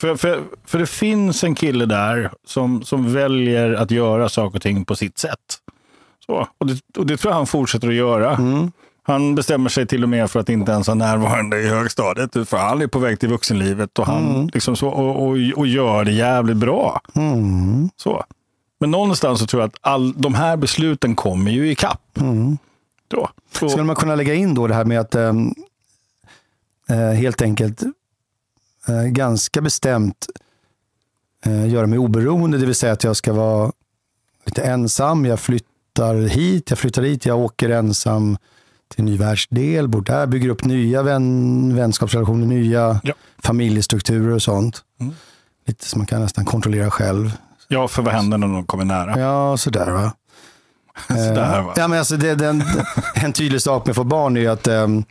För, för, för det finns en kille där som, som väljer att göra saker och ting på sitt sätt. Så, och, det, och det tror jag han fortsätter att göra. Mm. Han bestämmer sig till och med för att inte ens vara närvarande i högstadiet. För han är på väg till vuxenlivet och, han, Mm. liksom så, och, och, och gör det jävligt bra. Mm. Så. Men någonstans så tror jag att all, de här besluten kommer ju ikapp. Mm. Då. Så, Skulle man kunna lägga in då det här med att ehm, eh, helt enkelt eh, ganska bestämt eh, göra mig oberoende, det vill säga att jag ska vara lite ensam, jag flyttar hit, jag flyttar hit, jag åker ensam till en ny världsdel, bor där, bygger upp nya vän, vänskapsrelationer, nya Ja. familjestrukturer och sånt. Mm. Lite som man kan nästan kontrollera själv. ja, för vad händer när de kommer nära? Ja, sådär va. Sådär, va? Ja, men alltså det, den, en tydlig sak med att få barn är att um,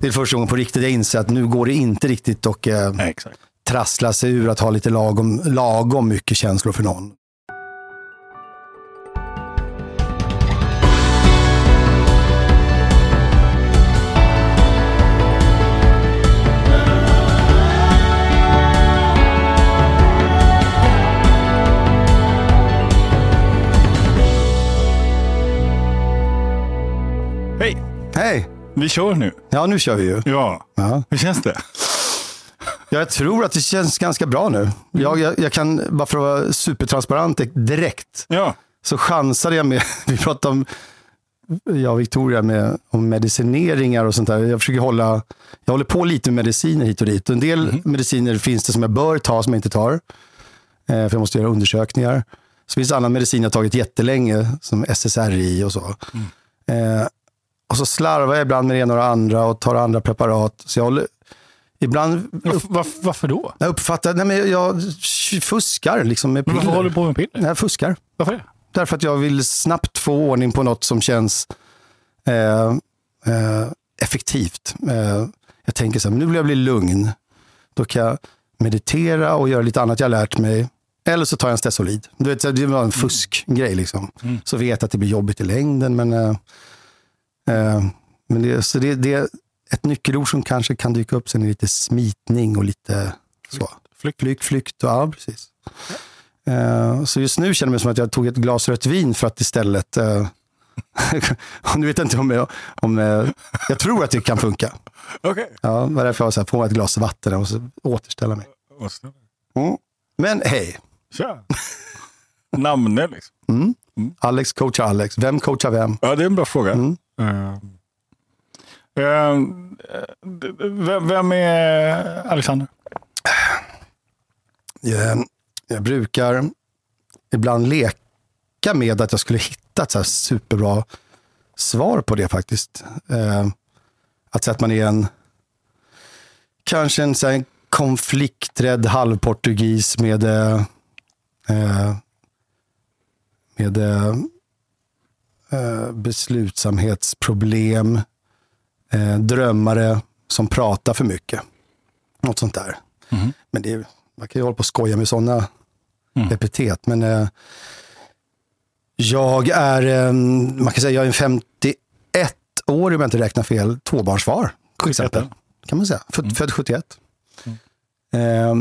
det är första gången på riktigt jag inser att nu går det inte riktigt att Nej, exakt. trassla sig ur att ha lite lagom, lagom mycket känslor för någon. Vi kör nu. Ja, nu kör vi ju. Ja, Ja. hur känns det? Jag tror att det känns ganska bra nu. Jag, jag, jag kan, bara för att vara supertransparent direkt, Ja, så chansade jag med, vi pratade om, jag och Victoria, med, om medicineringar och sånt där. Jag försöker hålla, jag håller på lite med mediciner hit och dit. En del mediciner finns det som jag bör ta som jag inte tar. Eh, för jag måste göra undersökningar. Så finns det annan medicin jag tagit jättelänge, som SSRI och så. Eh, och så slarvar jag ibland med det ena och det andra och tar andra preparat. Så jag håller, ibland varför, varför, då? jag uppfattar, nej men jag fuskar liksom med Men varför piller. håller du på med piller? Jag fuskar. Varför det? Därför att jag vill snabbt få ordning på något som känns eh, eh, effektivt. Eh, jag tänker så här, nu vill jag bli lugn. Då kan jag meditera och göra lite annat jag lärt mig. Eller så tar jag en Stesolid. Du vet, det var en fuskgrej. Liksom. Mm. Så vet jag att det blir jobbigt i längden. Men, eh, men det, så det, det, ett nyckelord som kanske kan dyka upp sen är lite smitning och lite så. Flykt. Flykt, flykt och ja, precis. Eh, så just nu känner jag mig som att jag tog ett glas rött vin för att istället uh, nu vet jag inte om, jag, om eh, jag tror att det kan funka. Okej. Ja, det var därför jag var så här, få ett glas vatten och så återställa mig. Mm. Men hej, Tja. Namne liksom. mm. Alex coachar Alex. Vem coachar vem? Ja, det är en bra fråga. Mm. Eh, eh, vem, vem är Alexander? Eh, jag brukar ibland leka med att jag skulle hitta ett så här superbra svar på det faktiskt. Att säga att man är en, kanske en, så här, konflikträdd halvportugis med, med beslutsamhetsproblem, eh, drömmare som pratar för mycket. Något sånt där. Mhm. Men det man kan ju hålla på och skoja med sådana epitet. Men eh, jag är, eh, man kan säga jag är en 51 år, om jag inte räknar fel, tvåbarnsfar. Till exempel. Kan man säga. Född, född 71. Eh,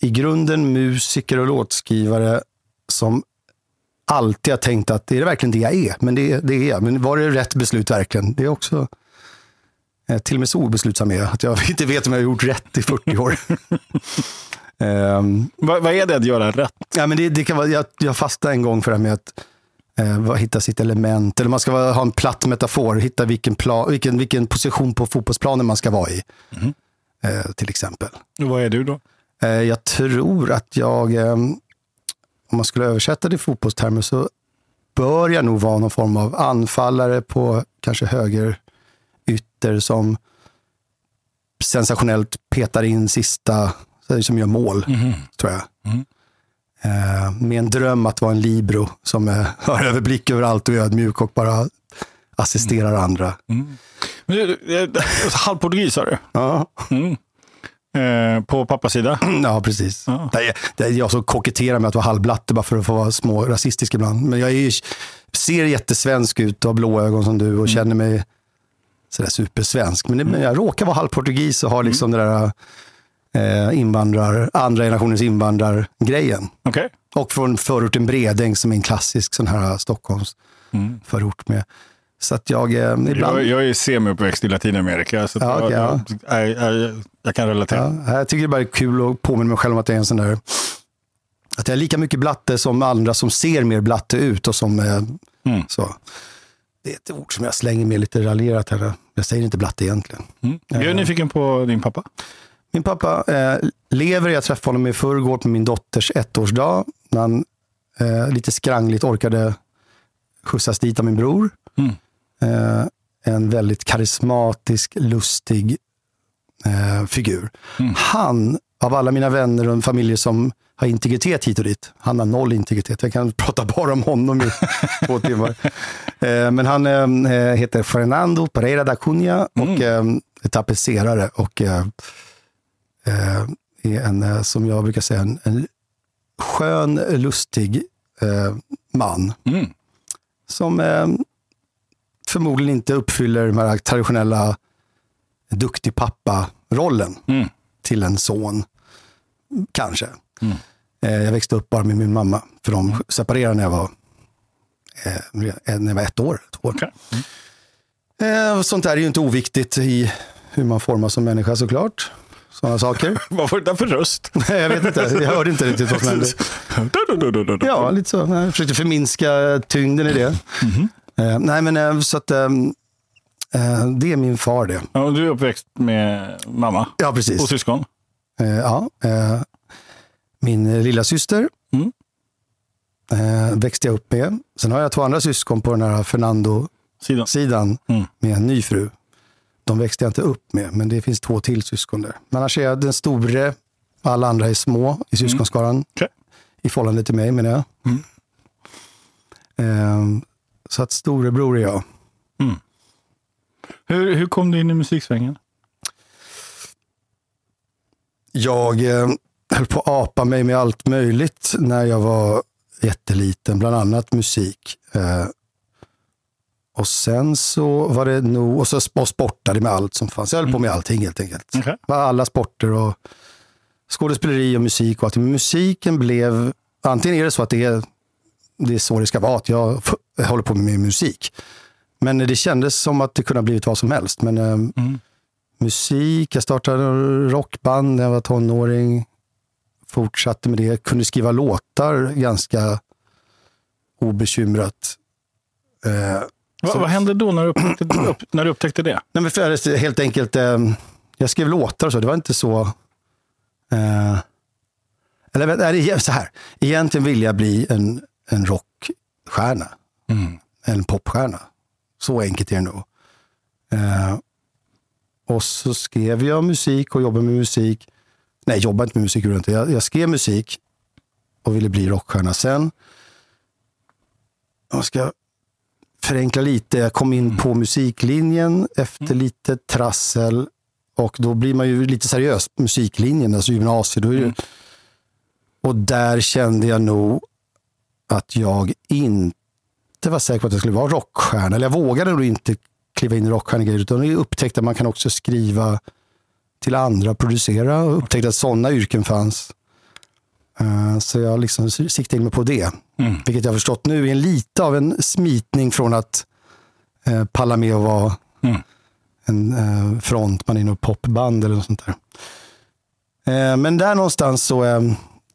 I grunden musiker och låtskrivare som alltid har tänkt att är det verkligen det jag är? Men det, det är jag. Men var det rätt beslut verkligen? Det är också eh, till och med så obeslutsam är jag, att jag inte vet om jag har gjort rätt i 40 år. Ehm, Vad, vad är det att göra rätt? Ja, men det, det kan vara, jag, jag fastnade en gång för det här med att eh, hitta sitt element. Eller man ska vara, ha en platt metafor, hitta vilken, pla, vilken, vilken position på fotbollsplanen man ska vara i. Eh, till exempel. Vad är du då? Eh, jag tror att jag, eh, om man skulle översätta det i fotbollstermer så bör jag nog vara någon form av anfallare på kanske höger ytter som sensationellt petar in sista, som gör mål, tror jag. Eh, med en dröm att vara en libero som eh, har överblick över allt och är ödmjuk och bara assisterar andra. Men du, eh, Halvportugis sa du? Ja. Mm. Eh, på pappas sida? Ja, precis. Ja. Det, är, det är jag som koketterar med att vara halvblatte bara för att få vara små rasistisk ibland. Men jag ju- ser jättesvensk ut och har blå ögon som du och känner mig sådär supersvensk. Men, det, men jag råkar vara halvportugis och har liksom det där eh, invandrar, andra generationens invandrargrejen. Okej. Och från förorten Bredäng som är en klassisk sån här Stockholms Mm. förort med. Så att jag eh, ibland... Jag, jag är semi-uppväxt i Latinamerika, så Ja, okej, jag, jag, jag, jag, jag kan relatera. Ja, jag tycker det bara är kul att påminna mig själv om att jag är en sån där... Att jag är lika mycket blatte som andra som ser mer blatte ut och som... Eh, Mm. så. Det är ett ord som jag slänger med lite raljerat här. Jag säger inte blatte egentligen. Mm. Jag är nyfiken på din pappa. Min pappa eh, lever, jag träffade honom i förrgår på min dotters ettårsdag. När han eh, lite skrangligt orkade skjutsas dit av min bror. Mm. Eh, en väldigt karismatisk, lustig eh, figur. Mm. Han, av alla mina vänner och familjer som har integritet hit och dit, han har noll integritet. Jag kan prata bara om honom i två timmar. Eh, men han heter Fernando Pereira da Cunha och eh, är tapetserare och är en, som jag brukar säga, en, en skön, lustig man Mm. som förmodligen inte uppfyller den här traditionella duktig pappa-rollen Mm. till en son. Kanske. Mm. Eh, jag växte upp bara med min mamma, för de separerade när jag var, eh, när jag var ett år. Två år. Okej. Eh, sånt där är ju inte oviktigt i hur man formas som människa såklart. Sådana saker. Vad var det där för röst? jag vet inte, jag hörde inte riktigt vad som hände. Ja, lite så. Jag försökte förminska tyngden i det. Eh, nej, men eh, så att ehm, eh, det är min far det. Ja, du är uppväxt med mamma Ja, precis. och syskon. Eh, ja, min lilla syster Mm. eh, växte jag upp med. Sen har jag två andra syskon på den här Fernando-sidan Sidan. Mm. med en ny fru. De växte jag inte upp med, men det finns två till syskon där. Men annars är jag den store, alla andra är små i syskonskaran. Okej. I förhållande till mig menar jag. Mm. Eh, så att storebror är jag. Hur, hur kom du in i musiksvängen? Jag eh, höll på att apa mig med allt möjligt när jag var jätteliten, bland annat musik. Eh, och sen så var det nog, och så och sportade med allt som fanns. Jag höll på med allting helt enkelt. Okej. Alla sporter och skådespeleri och musik och allt. Men musiken blev, antingen är det så att det är, det är så det ska vara, att jag håller på med musik. Men det kändes som att det kunde ha blivit vad som helst. Men eh, Mm. musik, jag startade rockband när jag var tonåring. Fortsatte med det, kunde skriva låtar ganska obekymrat. Eh, Vad, Så- vad hände då när du upptäckte, upp, när du upptäckte det? Nej, men för helt enkelt, eh, jag skrev låtar och så, det var inte så... Eh, eller är det så här, egentligen vill jag bli en, en rockstjärna, Mm. en popstjärna. Så enkelt är det nog. Eh, och så skrev jag musik och jobbade med musik. Nej, jobbade inte med musik, jag inte. Jag, jag skrev musik och ville bli rockstjärna. Sen, jag ska förenkla lite, jag kom in på musiklinjen efter lite trassel och då blir man ju lite seriös på musiklinjen, alltså gymnasiet. Då är det, Och där kände jag nog att jag inte var säker på att jag skulle vara rockstjärna. Eller jag vågade nog inte kliva in i rockstjärnegrejer utan jag upptäckte att man kan också skriva till andra, producera och upptäckte att sådana yrken fanns. Eh, Så jag liksom siktade in mig på det. Mm. Vilket jag har förstått nu är en lite av en smitning från att eh, palla med att vara Mm. en eh, frontman i något popband eller något sånt där. Men där någonstans så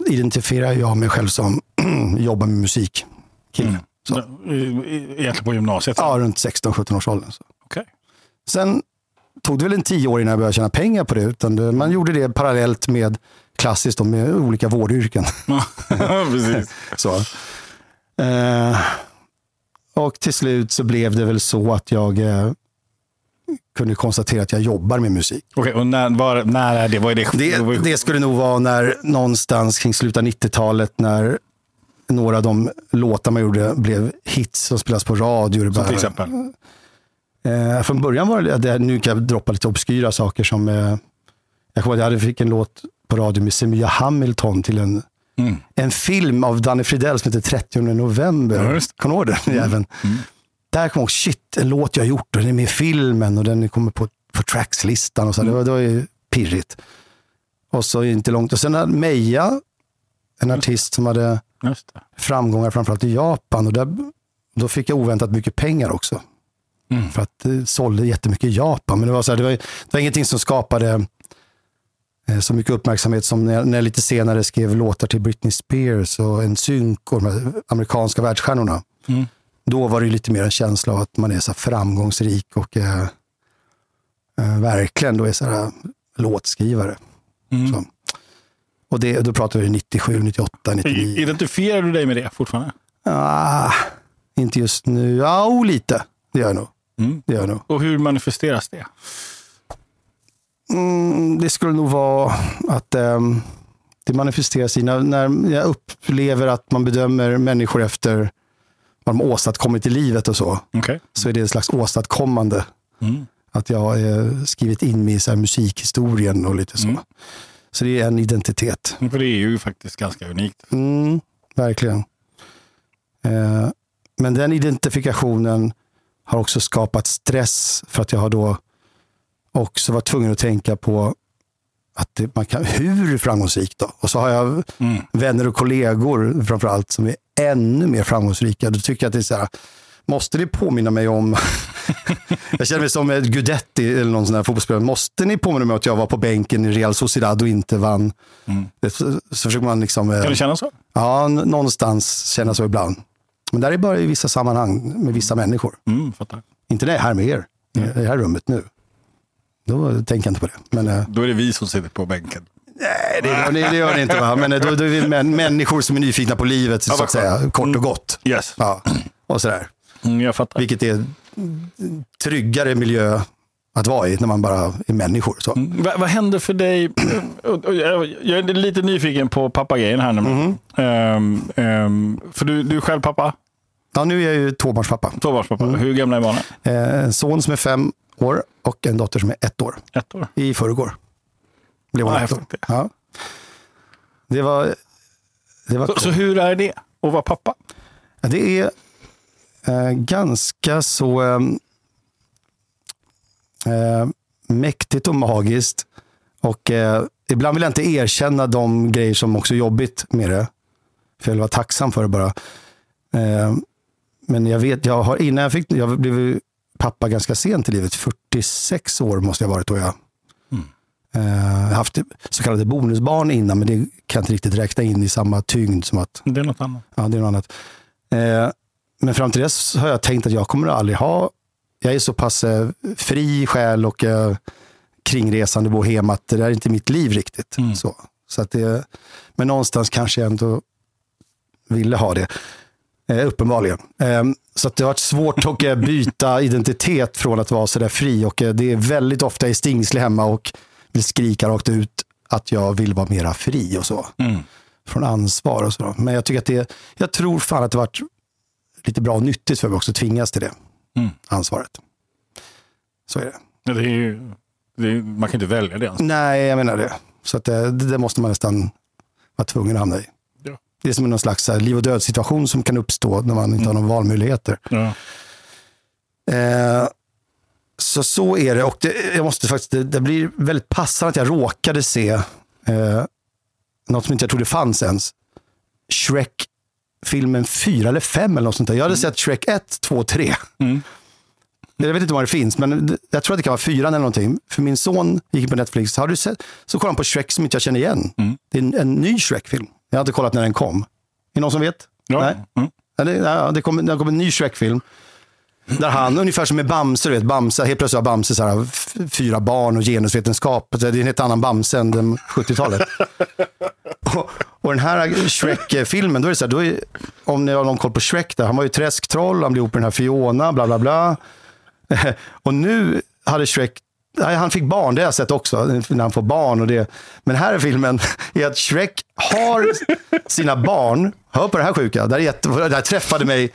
identifierar jag mig själv som jobbar med musik. Kille. Så. I- Egentligen på gymnasiet? Ja, runt 16-17 års åldern. Så. Okej. Sen tog det väl en tio år innan jag började tjäna pengar på det. Utan det, man gjorde det parallellt med klassiskt då, med olika vårdyrken. Precis. Så. Eh, och till slut så blev det väl så att jag eh, kunde konstatera att jag jobbar med musik. Okej, och när, var, när är det? Vad är det? Det, det skulle nog vara när någonstans kring slutet av 90-talet när några av de låtar man gjorde blev hits som spelas på radio. Som till exempel? Eh, från början var det, det, nu kan jag droppa lite obskyra saker som, eh, jag kommer ihåg att jag fick en låt på radio med Semia Hamilton till en, Mm. en film av Danny Fridell som heter 30 november. Ja. Kommer du ihåg den jäveln? Där kom jag ihåg, shit, en låt jag har gjort och den är med i filmen och den kommer på, på trackslistan och så. Det, var, det var ju pirrigt. Och så inte långt. Och sen Meja, en artist som hade. Framgångar framförallt i Japan. Och där, då fick jag oväntat mycket pengar också. Mm. För att det sålde jättemycket i Japan. Men det var, så här, det var, det var ingenting som skapade eh, så mycket uppmärksamhet som när jag, när jag lite senare skrev låtar till Britney Spears och en synk och de här amerikanska världsstjärnorna. Mm. Då var det lite mer en känsla av att man är så framgångsrik och eh, eh, verkligen då är så här, låtskrivare. Mm. Så. Och det, då pratar vi 97, 98, 99. Identifierar du dig med det fortfarande? Ah, inte just nu. Ja, oh, lite. Det gör jag nog. Mm. Det gör jag nog. Och hur manifesteras det? Mm, det skulle nog vara att ehm, det manifesteras i när, när jag upplever att man bedömer människor efter vad de åstadkommit i livet och så. Okej. Så är det en slags åstadkommande. Mm. Att jag har eh, skrivit in mig i så musikhistorien och lite så. Mm. Så det är en identitet. För det är ju faktiskt ganska unikt. Mm, verkligen. Eh, men den identifikationen har också skapat stress för att jag har då också varit tvungen att tänka på att det, man kan, hur framgångsrik då? Och så har jag Mm. vänner och kollegor framförallt som är ännu mer framgångsrika. Då tycker jag att det är så här, måste det påminna mig om, jag känner mig som ett Gudetti eller någon sån här fotbollsspelare, måste ni påminna mig om att jag var på bänken i Real Sociedad och inte vann? Mm. Det- Så, så försöker man liksom, eh, Kan du känna så? ja, någonstans känna så ibland. Men där är bara i vissa sammanhang med vissa människor. Mm, fattar. Inte när jag är här med er, i det här rummet nu. Då tänker jag inte på det. Men, eh, Då är det vi som sitter på bänken. Nej, det gör, ni, det gör ni inte. Va? Men eh, då, då är vi män, människor som är nyfikna på livet, så vad att säga. Kort och gott. Yes. Ja, och sådär. Mm, jag fattar. Vilket är tryggare miljö att vara i när man bara är människor. Så. Mm, vad, vad händer för dig? Jag är lite nyfiken på pappagrejen här nu. Mhm. Ehm, ehm, för du, du är själv pappa, Ja, nu är jag ju tvåbarnspappa. tvåbarnspappa. Mm. Hur gamla är barnen? Eh, En son som är fem år och en dotter som är ett år. Ett år. I förrgår. Blev hon Ja, ett år. häftigt. Ja. Det var... Det var Så, så hur är det att vara pappa? Det är eh, ganska så eh, eh, mäktigt och magiskt. Och eh, ibland vill jag inte erkänna de grejer som också är jobbigt med det. För jag vill vara tacksam för det bara. Eh, men jag vet, jag har, innan jag fick, jag blev pappa ganska sent i livet. 46 år måste jag ha varit då jag Eh, Jag har haft så kallade bonusbarn innan, men det kan jag inte riktigt räkna in i samma tyngd som att Det är något annat. Ja, det är något annat. Men fram till dess har jag tänkt att jag kommer aldrig ha... Jag är så pass eh, fri själ och eh, kringresande bohem att det där är inte mitt liv riktigt. Mm. Så, så att det, men någonstans kanske jag ändå ville ha det. Eh, uppenbarligen. Eh, så att det har varit svårt att eh, byta identitet från att vara sådär fri. Och eh, det är väldigt ofta jag är stingslig hemma och vill skrika rakt ut att jag vill vara mera fri och så Mm. från ansvar och så. Men jag tycker att det, jag tror fan att det varit lite bra och nyttigt för mig också att tvingas till det Mm. ansvaret. Så är det. Ja, Det är ju, det är, man kan inte välja det. Alltså. Nej, jag menar det. Så att det, det måste man nästan vara tvungen att hamna i. Ja. Det är som någon slags här, liv och död situation som kan uppstå när man inte har några valmöjligheter. Ja. Eh, så så är det. Och det, jag måste faktiskt, det, det blir väldigt passande att jag råkade se eh, något som inte jag trodde fanns ens. Shrek filmen 4 eller 5 eller något sånt där. Jag hade sett Shrek 1, 2, 3. Mm. Jag vet inte var det finns, men jag tror att det kan vara 4 eller någonting. För min son gick på Netflix, har du sett? så kollade han på Shrek som inte jag känner igen. Mm. Det är en, en ny Shrek-film. Jag har inte kollat när den kom. Är det någon som vet? Ja. Nej. Mm. Ja, det, det kom, en ny Shrek-film. Där han, ungefär som med Bamse, du vet, Bamse, helt plötsligt har Bamse så här, fyra barn och genusvetenskap. Det är en helt annan Bamse än den 70-talet. och, och den här Shrek-filmen, då är det så här, då är, om ni har någon koll på Shrek, där, han var ju träsktroll, han blev ihop med den här Fiona, bla bla bla. och nu hade Shrek han fick barn, det har jag sett också, när han får barn. Och det. Men här är filmen är att Shrek har sina barn, hör på det här sjuka, det här, är jätte, det här träffade mig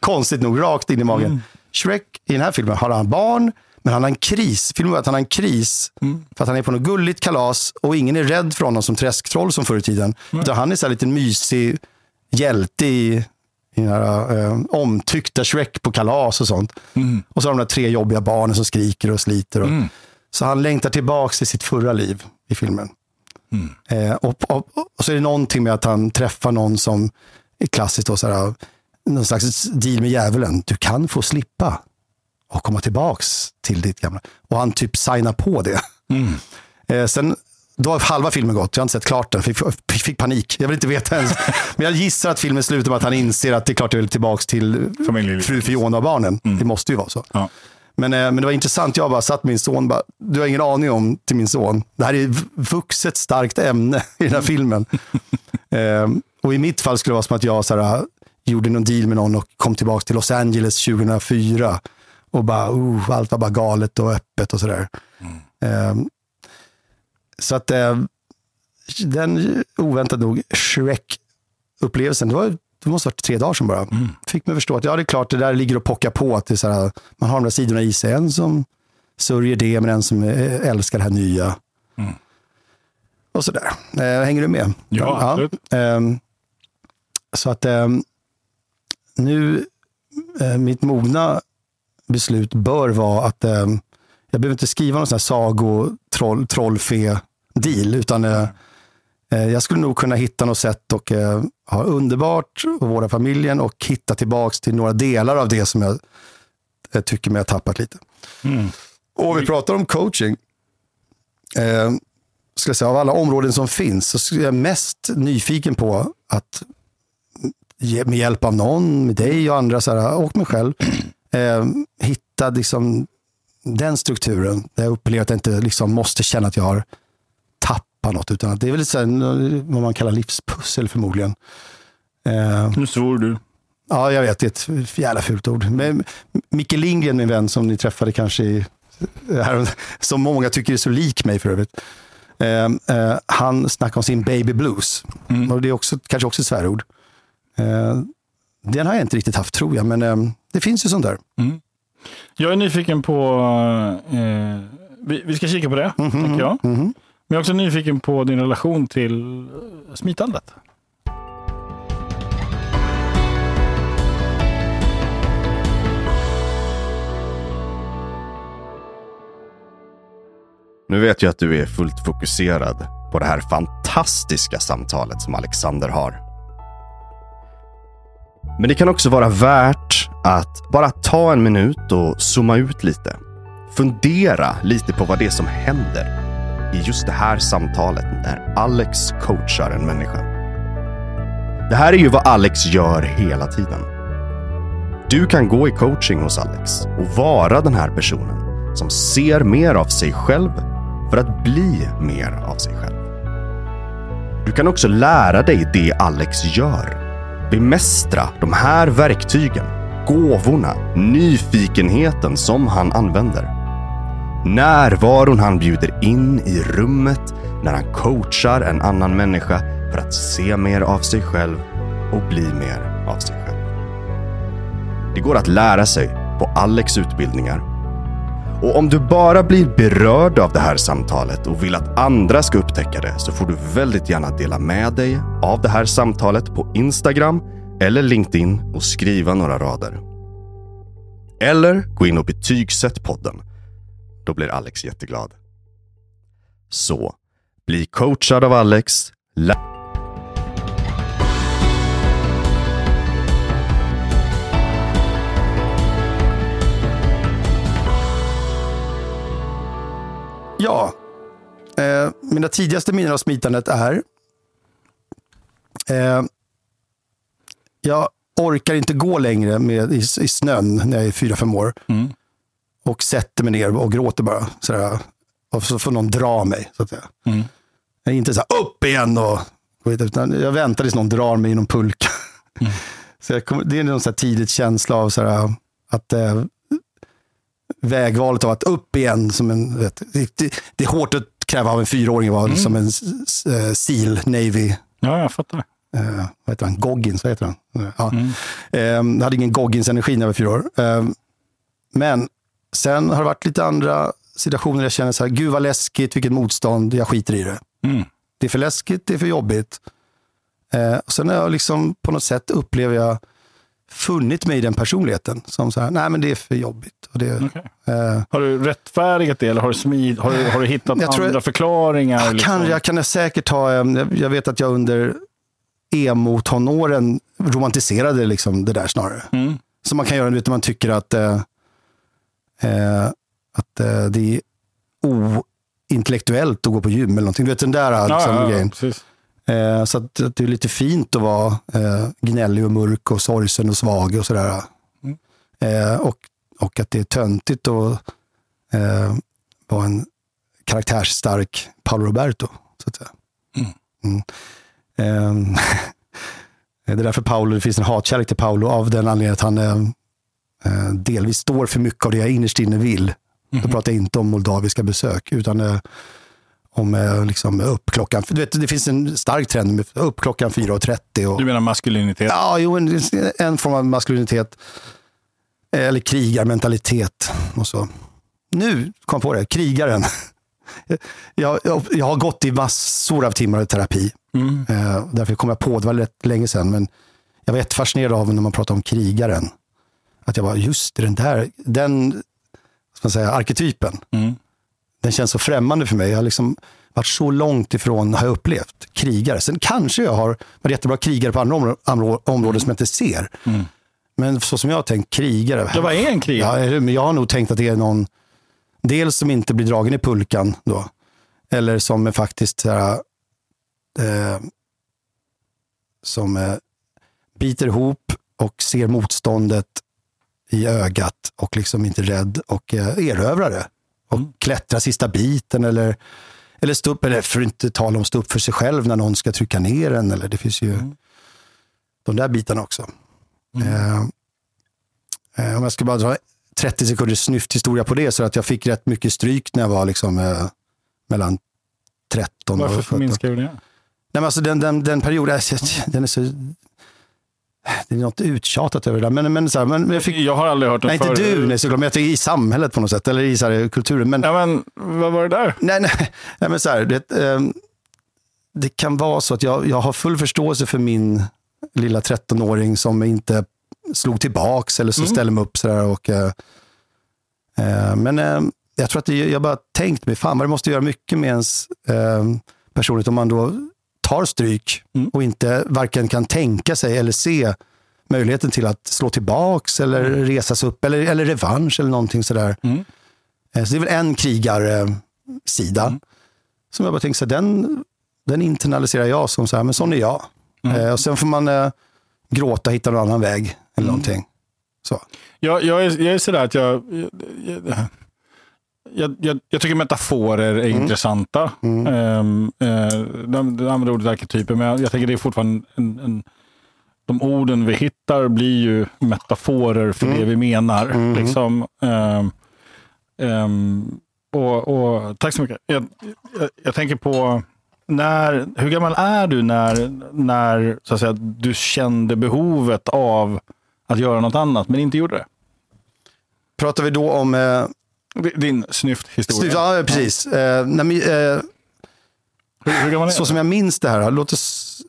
konstigt nog rakt in i magen. Shrek i den här filmen har han barn, men han har en kris. Filmen är att han har en kris för att han är på något gulligt kalas och ingen är rädd för honom som träsktroll som förr i tiden. Utan han är så här liten mysig hjälte i, i den här eh, omtyckta Shrek på kalas och sånt. Och så har de där tre jobbiga barnen som skriker och sliter. Och, Så han längtar tillbaka till sitt förra liv i filmen. Eh, och, och, och så är det någonting med att han träffar någon som är klassiskt då, så här, någon slags deal med djävulen. Du kan få slippa och komma tillbaks till ditt gamla. Och han typ signar på det. Eh, sen, då har halva filmen gått, jag har inte sett klart den, fick, fick panik. Jag vill inte veta ens. Men jag gissar att filmen slutar med att han inser att det är klart jag vill tillbaka till fru Fiona och barnen. Det måste ju vara så. Ja. Men, eh, men det var intressant, jag bara satt med min son, bara, du har ingen aning om till min son. Det här är vuxet starkt ämne i den här filmen. eh, och i mitt fall skulle det vara som att jag så här, gjorde någon deal med någon och kom tillbaka till Los Angeles 2004. Och bara, uh, allt var bara galet och öppet och sådär. Eh, så att eh, den oväntat nog Shrek-upplevelsen, det, var, det måste ha varit tre dagar sedan bara. Fick mig förstå att ja, det är klart, det där ligger och pockar på. Att det så här, man har de där sidorna i sig. En som sörjer det, men en som eh, älskar det här nya. Och sådär. Eh, hänger du med? Ja, absolut. ehm, så att ehm, nu, eh, mitt mogna beslut bör vara att ehm, jag behöver inte skriva någon sån här sago, troll, trollfe-deal, utan eh, eh, jag skulle nog kunna hitta något sätt och eh, ha underbart och våra familjen och hitta tillbaks till några delar av det som jag eh, tycker mig ha tappat lite. Och vi pratar om coaching. Eh, ska säga, av alla områden som finns så är jag mest nyfiken på att med hjälp av någon, med dig och andra så här, och mig själv, eh, hitta liksom den strukturen. Där jag upplever att jag inte liksom måste känna att jag har tappat något. Utan att det är väl lite så här, vad man kallar livspussel förmodligen. Eh, Nu svor du. Ja, jag vet. Det är ett jävla fult ord. Men Micke Lindgren, min vän, som ni träffade kanske i, här, som många tycker är så lik mig för övrigt. Eh, eh, han snackar om sin baby blues. Och det är också, kanske också ett svärord. Eh, den har jag inte riktigt haft, tror jag. Men eh, det finns ju sånt där. Jag är nyfiken på, eh, vi, vi ska kika på det, tänker jag. Mhm. Men jag är också nyfiken på din relation till eh, smitandet. Nu vet jag att du är fullt fokuserad på det här fantastiska samtalet som Alexander har. Men det kan också vara värt att bara ta en minut och zooma ut lite. Fundera lite på vad det är som händer i just det här samtalet när Alex coachar en människa. Det här är ju vad Alex gör hela tiden. Du kan gå i coaching hos Alex och vara den här personen som ser mer av sig själv för att bli mer av sig själv. Du kan också lära dig det Alex gör. Bemästra de här verktygen, gåvorna, nyfikenheten som han använder. Närvaron han bjuder in i rummet när han coachar en annan människa för att se mer av sig själv och bli mer av sig själv. Det går att lära sig på Alex utbildningar och om du bara blir berörd av det här samtalet och vill att andra ska upptäcka det så får du väldigt gärna dela med dig av det här samtalet på Instagram eller LinkedIn och skriva några rader. Eller gå in och betygsätt podden. Då blir Alex jätteglad. Så, bli coachad av Alex. Ja, eh, mina tidigaste minnen av smitandet är eh, jag orkar inte gå längre med, i, i snön när jag är fyra fem år. Och sätter mig ner och gråter bara. Sådär, och så får någon dra mig. Så att säga. Jag är inte så här, upp igen och utan jag väntar tills någon drar mig i någon pulka. så jag kommer, det är någon så här tidigt känsla av så här, att eh, vägvalet av att upp igen. Som en, vet, det, det, är hårt att kräva av en fyraåring att vara som en eh, SEAL Navy. Ja, jag fattar. Eh, vad heter han? Goggins, vad heter han? Eh, Ja. Eh, jag hade ingen Goggins-energi när jag var fyra år. Eh, men sen har det varit lite andra situationer där jag känner så här, gud vad läskigt, vilket motstånd, jag skiter i det. Mm. Det är för läskigt, det är för jobbigt. Och sen har jag liksom på något sätt upplever jag funnit mig i den personligheten. Som så här, nej men det är för jobbigt. Och det, Okej. eh, Har du rättfärdigat det eller har du, smid, har du, har du hittat Jag andra förklaringar? jag, kan, jag kan säkert ha, eh, jag- jag vet att jag under emo-tonåren romantiserade liksom det där snarare. Mm. Som man kan göra när man tycker att, eh, eh, att eh, det är ointellektuellt att gå på gym eller någonting. Du vet den där liksom, Ja, ja, ja, grejen. precis. Eh, så att, att det är lite fint att vara eh, gnällig och mörk och sorgsen och svag och sådär. Mm. Eh, och, och att det är töntigt att eh, vara en karaktärsstark Paolo Roberto. Så att säga. Mm. Mm. Eh, det är därför Paolo, det finns en hatkärlek till Paolo av den anledningen att han eh, eh, delvis står för mycket av det jag innerst inne vill. Då pratar jag inte om moldaviska besök, utan eh, om liksom, upp klockan, du vet, det finns en stark trend med upp klockan 4.30. Och, Du menar maskulinitet? ja, jo, en, en form av maskulinitet. eh, Eller krigarmentalitet. Och så. Nu kom jag på det, krigaren. Jag, jag, jag har gått i massor av timmar i terapi. Mm. Eh, därför kom jag på, det var rätt länge sedan, men jag var jättefascinerad av när man pratar om krigaren. Att jag var just den där, den ska man säga, arketypen, Mm. Den känns så främmande för mig. Jag har liksom varit så långt ifrån, har jag upplevt, krigare. Sen kanske jag har varit jättebra krigare på andra områ- områ- områden som jag inte ser. Mm. Men så som jag har tänkt, krigare. Ja, vad är en krigare? Ja, men jag har nog tänkt att det är någon, dels som inte blir dragen i pulkan då, eller som är faktiskt så här, eh, som eh, biter ihop och ser motståndet i ögat och liksom inte rädd och eh, erövrar det. Och Mm. klättrar sista biten eller, eller stå upp, eller för att inte tala om stå upp för sig själv när någon ska trycka ner en. Eller det finns ju Mm. de där bitarna också. Eh, eh, om jag ska bara dra 30 sekunders snyfthistoria på det, så att jag fick rätt mycket stryk när jag var liksom, eh, mellan 13 och Varför 17. minskar du det? Nej, men alltså den, den, den perioden, alltså, den är så... Det är något uttjatat över det där. Men, men, så här, men, jag fick, Jag har aldrig hört den nej, inte förr. du, nej, såklart, men jag tycker i samhället på något sätt, eller i så här, kulturen. Men, Ja, men vad var det där? nej, nej, nej, men så här, det, ehm, det kan vara så att jag, jag har full förståelse för min lilla 13-åring som inte slog tillbaks eller så Mm. ställde mig upp sådär. Och, eh, eh, men eh, jag tror att det, jag bara tänkt mig, fan vad det måste göra mycket med ens eh, personlighet om man då tar stryk Mm. och inte varken kan tänka sig eller se möjligheten till att slå tillbaks eller resa sig upp eller, eller revansch eller någonting sådär. Mm. Eh, Så det är väl en krigarsida Mm. som jag bara tänker så den, den internaliserar jag som så här, men sån är jag. Mm. Eh, och sen får man eh, gråta hitta någon annan väg eller någonting. Så. Jag, jag, är, jag är sådär att jag... Jag, jag, jag, jag tycker metaforer är intressanta. Mm. Um, uh, de, de använder ordet arketyper, men jag, jag tänker det är fortfarande en, en, de orden vi hittar blir ju metaforer för det vi menar. Mm. Liksom, ehm, ehm, och, och, tack så mycket. Jag, jag, jag tänker på, när, hur gammal är du när, när så att säga, du kände behovet av att göra något annat, men inte gjorde det? Pratar vi då om... Eh, Din snyfthistoria. ja, precis. Eh, nej, men, eh, Hur, hur så som jag minns det här, låt oss...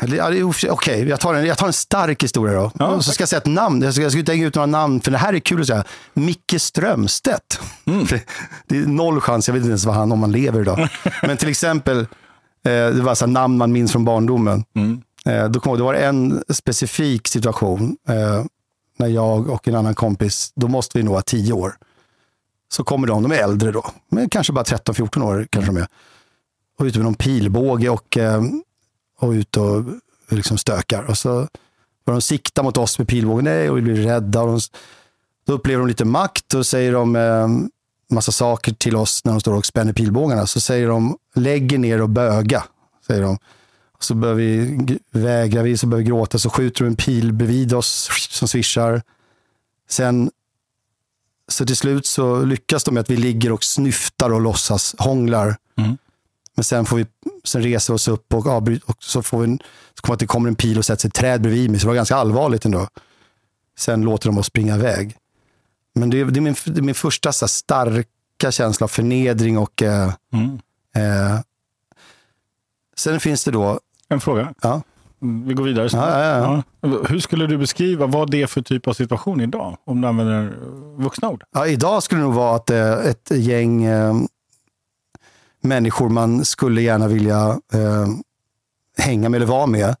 ja, Okej, jag, tar en, jag tar en stark historia då. Ja, så ska jag säga ett namn. Jag ska, jag ska hänga ut några namn, för det här är kul att säga. Micke Strömstedt. Mm. Det är noll chans, jag vet inte ens vad han, om han lever idag. Men till exempel, eh, det var så namn man minns från barndomen. Mm. Eh, då kom, det var en specifik situation eh, när jag och en annan kompis, då måste vi nog ha tio år. Så kommer de, de är äldre då, men kanske bara 13-14 år kanske de är. Och ute med någon pilbåge och, eh, och ut och liksom stökar. Och så börjar de sikta mot oss med pilbågen, nej, och vi blir rädda. Och de, då upplever de lite makt och säger de eh, massa saker till oss när de står och spänner pilbågarna. Så säger de, lägger ner och böga, säger de. Så börjar vi, vägra, vägrar vi, så börjar vi gråta, så skjuter de en pil bredvid oss som svischar. Sen, så till slut så lyckas de med att vi ligger och snyftar och låtsas hånglar. Mm. Men sen, får vi, sen reser vi oss upp och, avbryter, och så får vi så kommer det kommer en pil och sätter sig ett träd bredvid mig. Så det var ganska allvarligt ändå. Sen låter de oss springa iväg. Men det är, det är, min, det är min första så starka känsla av förnedring och Mm. eh, Sen finns det då, En fråga. ja, vi går vidare. Ja, ja, Ja. Hur skulle du beskriva vad det är för typ av situation idag? Om du använder vuxna ord. Ja, idag skulle det nog vara att eh, ett gäng eh, människor man skulle gärna vilja eh, hänga med eller vara med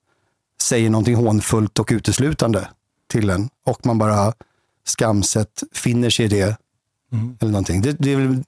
säger någonting hånfullt och uteslutande till en. Och man bara skamset finner sig i det. Mm. Eller någonting. Det, det är väl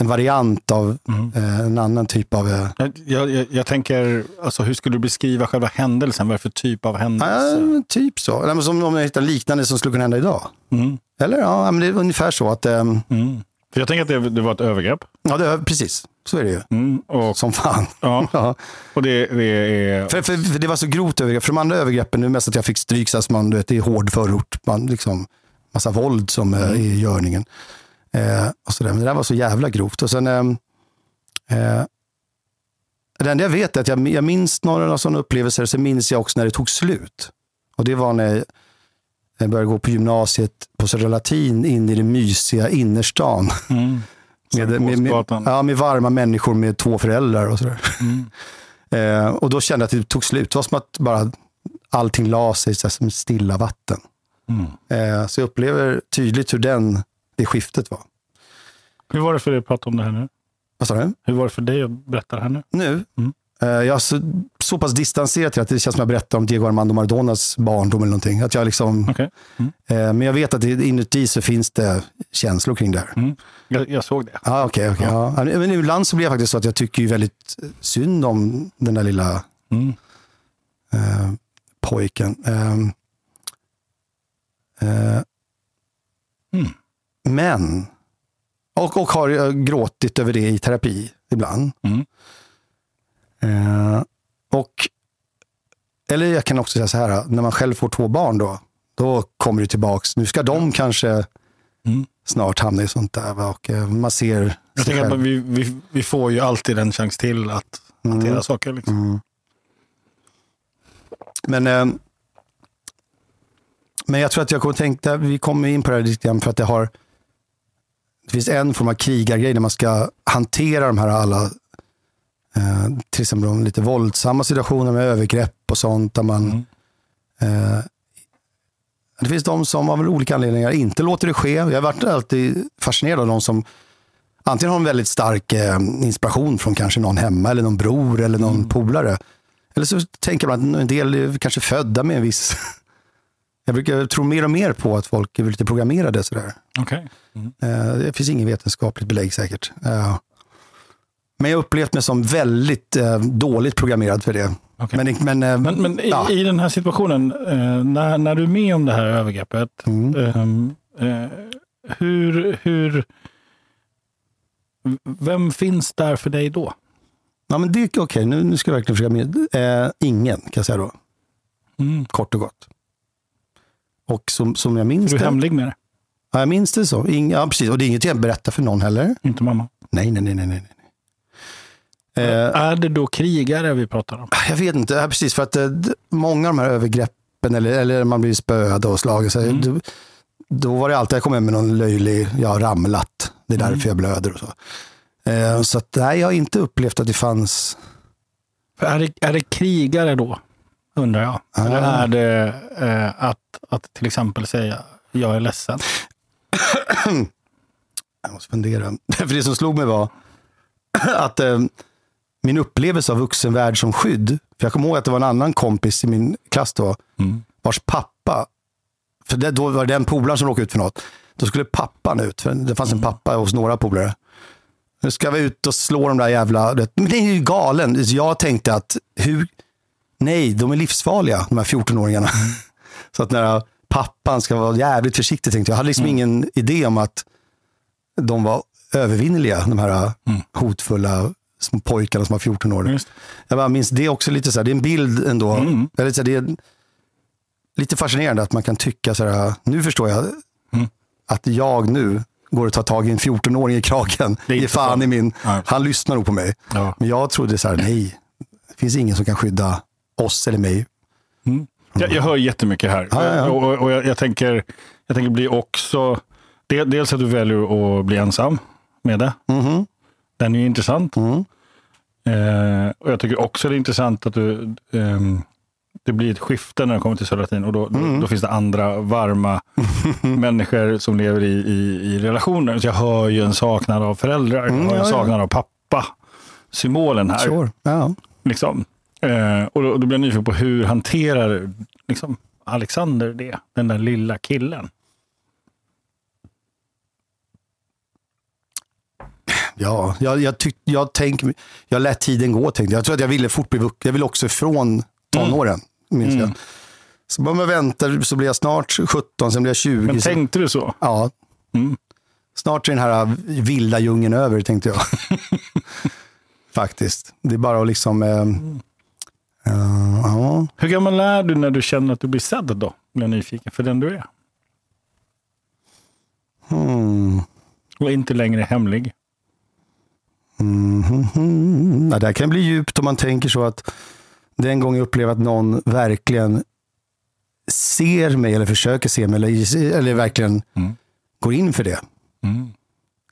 en variant av Mm. eh, en annan typ av... Eh, Jag, jag, jag tänker, alltså, hur skulle du beskriva själva händelsen? Vad är det för typ av händelse? ja, typ så. Nej, som om jag hittar liknande som skulle kunna hända idag. Mm. Eller ja, men det är ungefär så att... Eh, Mm. För jag tänker att det, det var ett övergrepp. ja, det, precis. Så är det ju. Mm. Och, Som fan. ja, Ja. och det, det är... För, för, för det var så grovt övergrepp. För de andra övergreppen, det är mest att jag fick stryk så att man, du vet, det är hård förort. Man, liksom, massa våld som eh, är i görningen. Eh, och så där. Men det där var så jävla grovt. Och sen, eh, eh, det enda jag vet är att jag, jag minns några sådana upplevelser, så minns jag också när det tog slut. Och det var när jag började gå på gymnasiet på Södra Latin in i den mysiga innerstan. Mm. Med, med, med, ja, med varma människor med två föräldrar och sådär. Mm. Eh, och då kände jag att det tog slut. Det var som att bara allting la sig som stilla vatten. Mm. Eh, så jag upplever tydligt hur den, det skiftet var. Hur var det för dig att prata om det här nu? Vad sa du? Hur var det för dig att berätta det här nu? Nu? Mm. Eh, jag är så, så pass distanserad till att det känns som att jag berättar om Diego Armando Maradonas barndom eller någonting. Att jag liksom, Okej. Mm. eh, men jag vet att det, inuti så finns det känslor kring det här. Mm. Jag, jag såg det. Ah, okay, okay, ja. Men ibland så blir jag faktiskt så att jag tycker ju väldigt synd om den där lilla Mm. eh, pojken. Ehm, eh, Mm. Men, och, och har eh, gråtit över det i terapi ibland. Mm. Eh, och, eller jag kan också säga så här, när man själv får två barn då, då kommer det tillbaks. Nu ska de kanske Mm. snart hamna i sånt där. Och eh, man ser Jag tänker själv. att vi, vi, vi får ju alltid en chans till att hantera Mm. saker. Liksom. Mm. Men, eh, men jag tror att jag kommer tänka, vi kommer in på det här lite grann för att det har, det finns en form av krigargrej när man ska hantera de här alla, eh, till exempel de lite våldsamma situationer med övergrepp och sånt där man Mm. Eh, det finns de som av olika anledningar inte låter det ske. Jag har varit alltid fascinerad av de som antingen har en väldigt stark eh, inspiration från kanske någon hemma eller någon bror eller någon polare. Eller så tänker man att en del är kanske födda med en viss... Jag brukar tro mer och mer på att folk är lite programmerade sådär. Okej. Mm. Eh, Det finns inget vetenskapligt belägg säkert. Eh, Men jag har upplevt mig som väldigt eh, dåligt programmerad för det. Okej. Men, men, Men, men i, ja. i den här situationen, när, när du är med om det här övergreppet, Mm. ehm, eh, hur, hur, vem finns där för dig då? Ja, men det är okej. Nu, nu ska jag verkligen försöka med. Ingen, kan jag säga då. Mm. Kort och gott. Och som, som jag minns Är du det. hemlig med det? Ja, jag minns det så. Ing, ja, precis. Och det är inget jag berättar för någon heller. Inte mamma? Nej, nej, nej, nej. nej. Eh, Är det då krigare vi pratar om? jag vet inte. Ja, precis, för att eh, många av de här övergreppen, eller, eller man blir spöad och slagen, så, Mm. då, då var det alltid, jag kom hem med någon löjlig, jag har ramlat. Det är Mm. därför jag blöder och så. Eh, så att, nej, jag har inte upplevt att det fanns För är, det, är det krigare då, undrar jag? Ah. Eller är det eh, att, att till exempel säga jag är ledsen? Jag måste fundera. För det som slog mig var att eh, min upplevelse av vuxenvärld som skydd, för jag kommer ihåg att det var en annan kompis i min klass då, Mm. vars pappa, för det, då var det den polaren som råkade ut för något, då skulle pappan ut, för det fanns en pappa hos några polare. Nu ska vi ut och slå de där jävla, men det är ju galen. Så Jag tänkte att, hur, nej, de är livsfarliga, de här 14-åringarna. Så att när pappan ska vara jävligt försiktig tänkte jag. Jag hade liksom ingen idé om att de var övervinneliga, de här Mm. hotfulla små pojkarna som var 14 år. Just. Jag bara minns det är också lite så här, det är en bild ändå. Mm. Eller så här, det är lite fascinerande att man kan tycka så här, nu förstår jag Mm. att jag nu går och tar tag i en 14-åring i kragen. Det är fan så. i min, Nej. han lyssnar nog på mig. Ja. Men jag trodde så här, nej, det finns ingen som kan skydda oss eller mig. Mm. Jag, jag hör jättemycket här. Ja, ja, ja. Och, och, jag, jag, tänker, jag tänker bli också... del- Dels att du väljer att bli ensam med det. Mhm. Den är ju intressant. Mm. Eh, och Jag tycker också det är intressant att du... ehm, det blir ett skifte när det kommer till Södra Latin och då, Mm. då, då finns det andra varma människor som lever i, i, i relationer. Så jag hör ju en saknad av föräldrar, jag Mm, hör en saknad av pappa. Symbolen här. Sure. Ja. Liksom. Eh, och då, då blir jag nyfiken på hur hanterar liksom, Alexander det? Den där lilla killen. Ja, jag, jag, tyck, jag, tänk, jag lät tiden gå. Tänkte. jag. tror att jag ville fort bli vuxen. Jag ville också ifrån tonåren. Minns jag. Så bara man väntar så blir jag snart 17, sen blir jag 20. Men så, tänkte du så? ja, Mm. snart är den här vilda djungeln över, tänkte jag. Faktiskt. Det är bara att liksom... Eh, eh, ja. Hur gammal är du när du känner att du blir sedd då? Blir jag nyfiken, för den du är. Hmm. Och inte längre hemlig. Mm, ja, det här kan bli djupt om man tänker så att den gång jag upplever att någon verkligen ser mig eller försöker se mig eller, eller verkligen Mm. går in för det.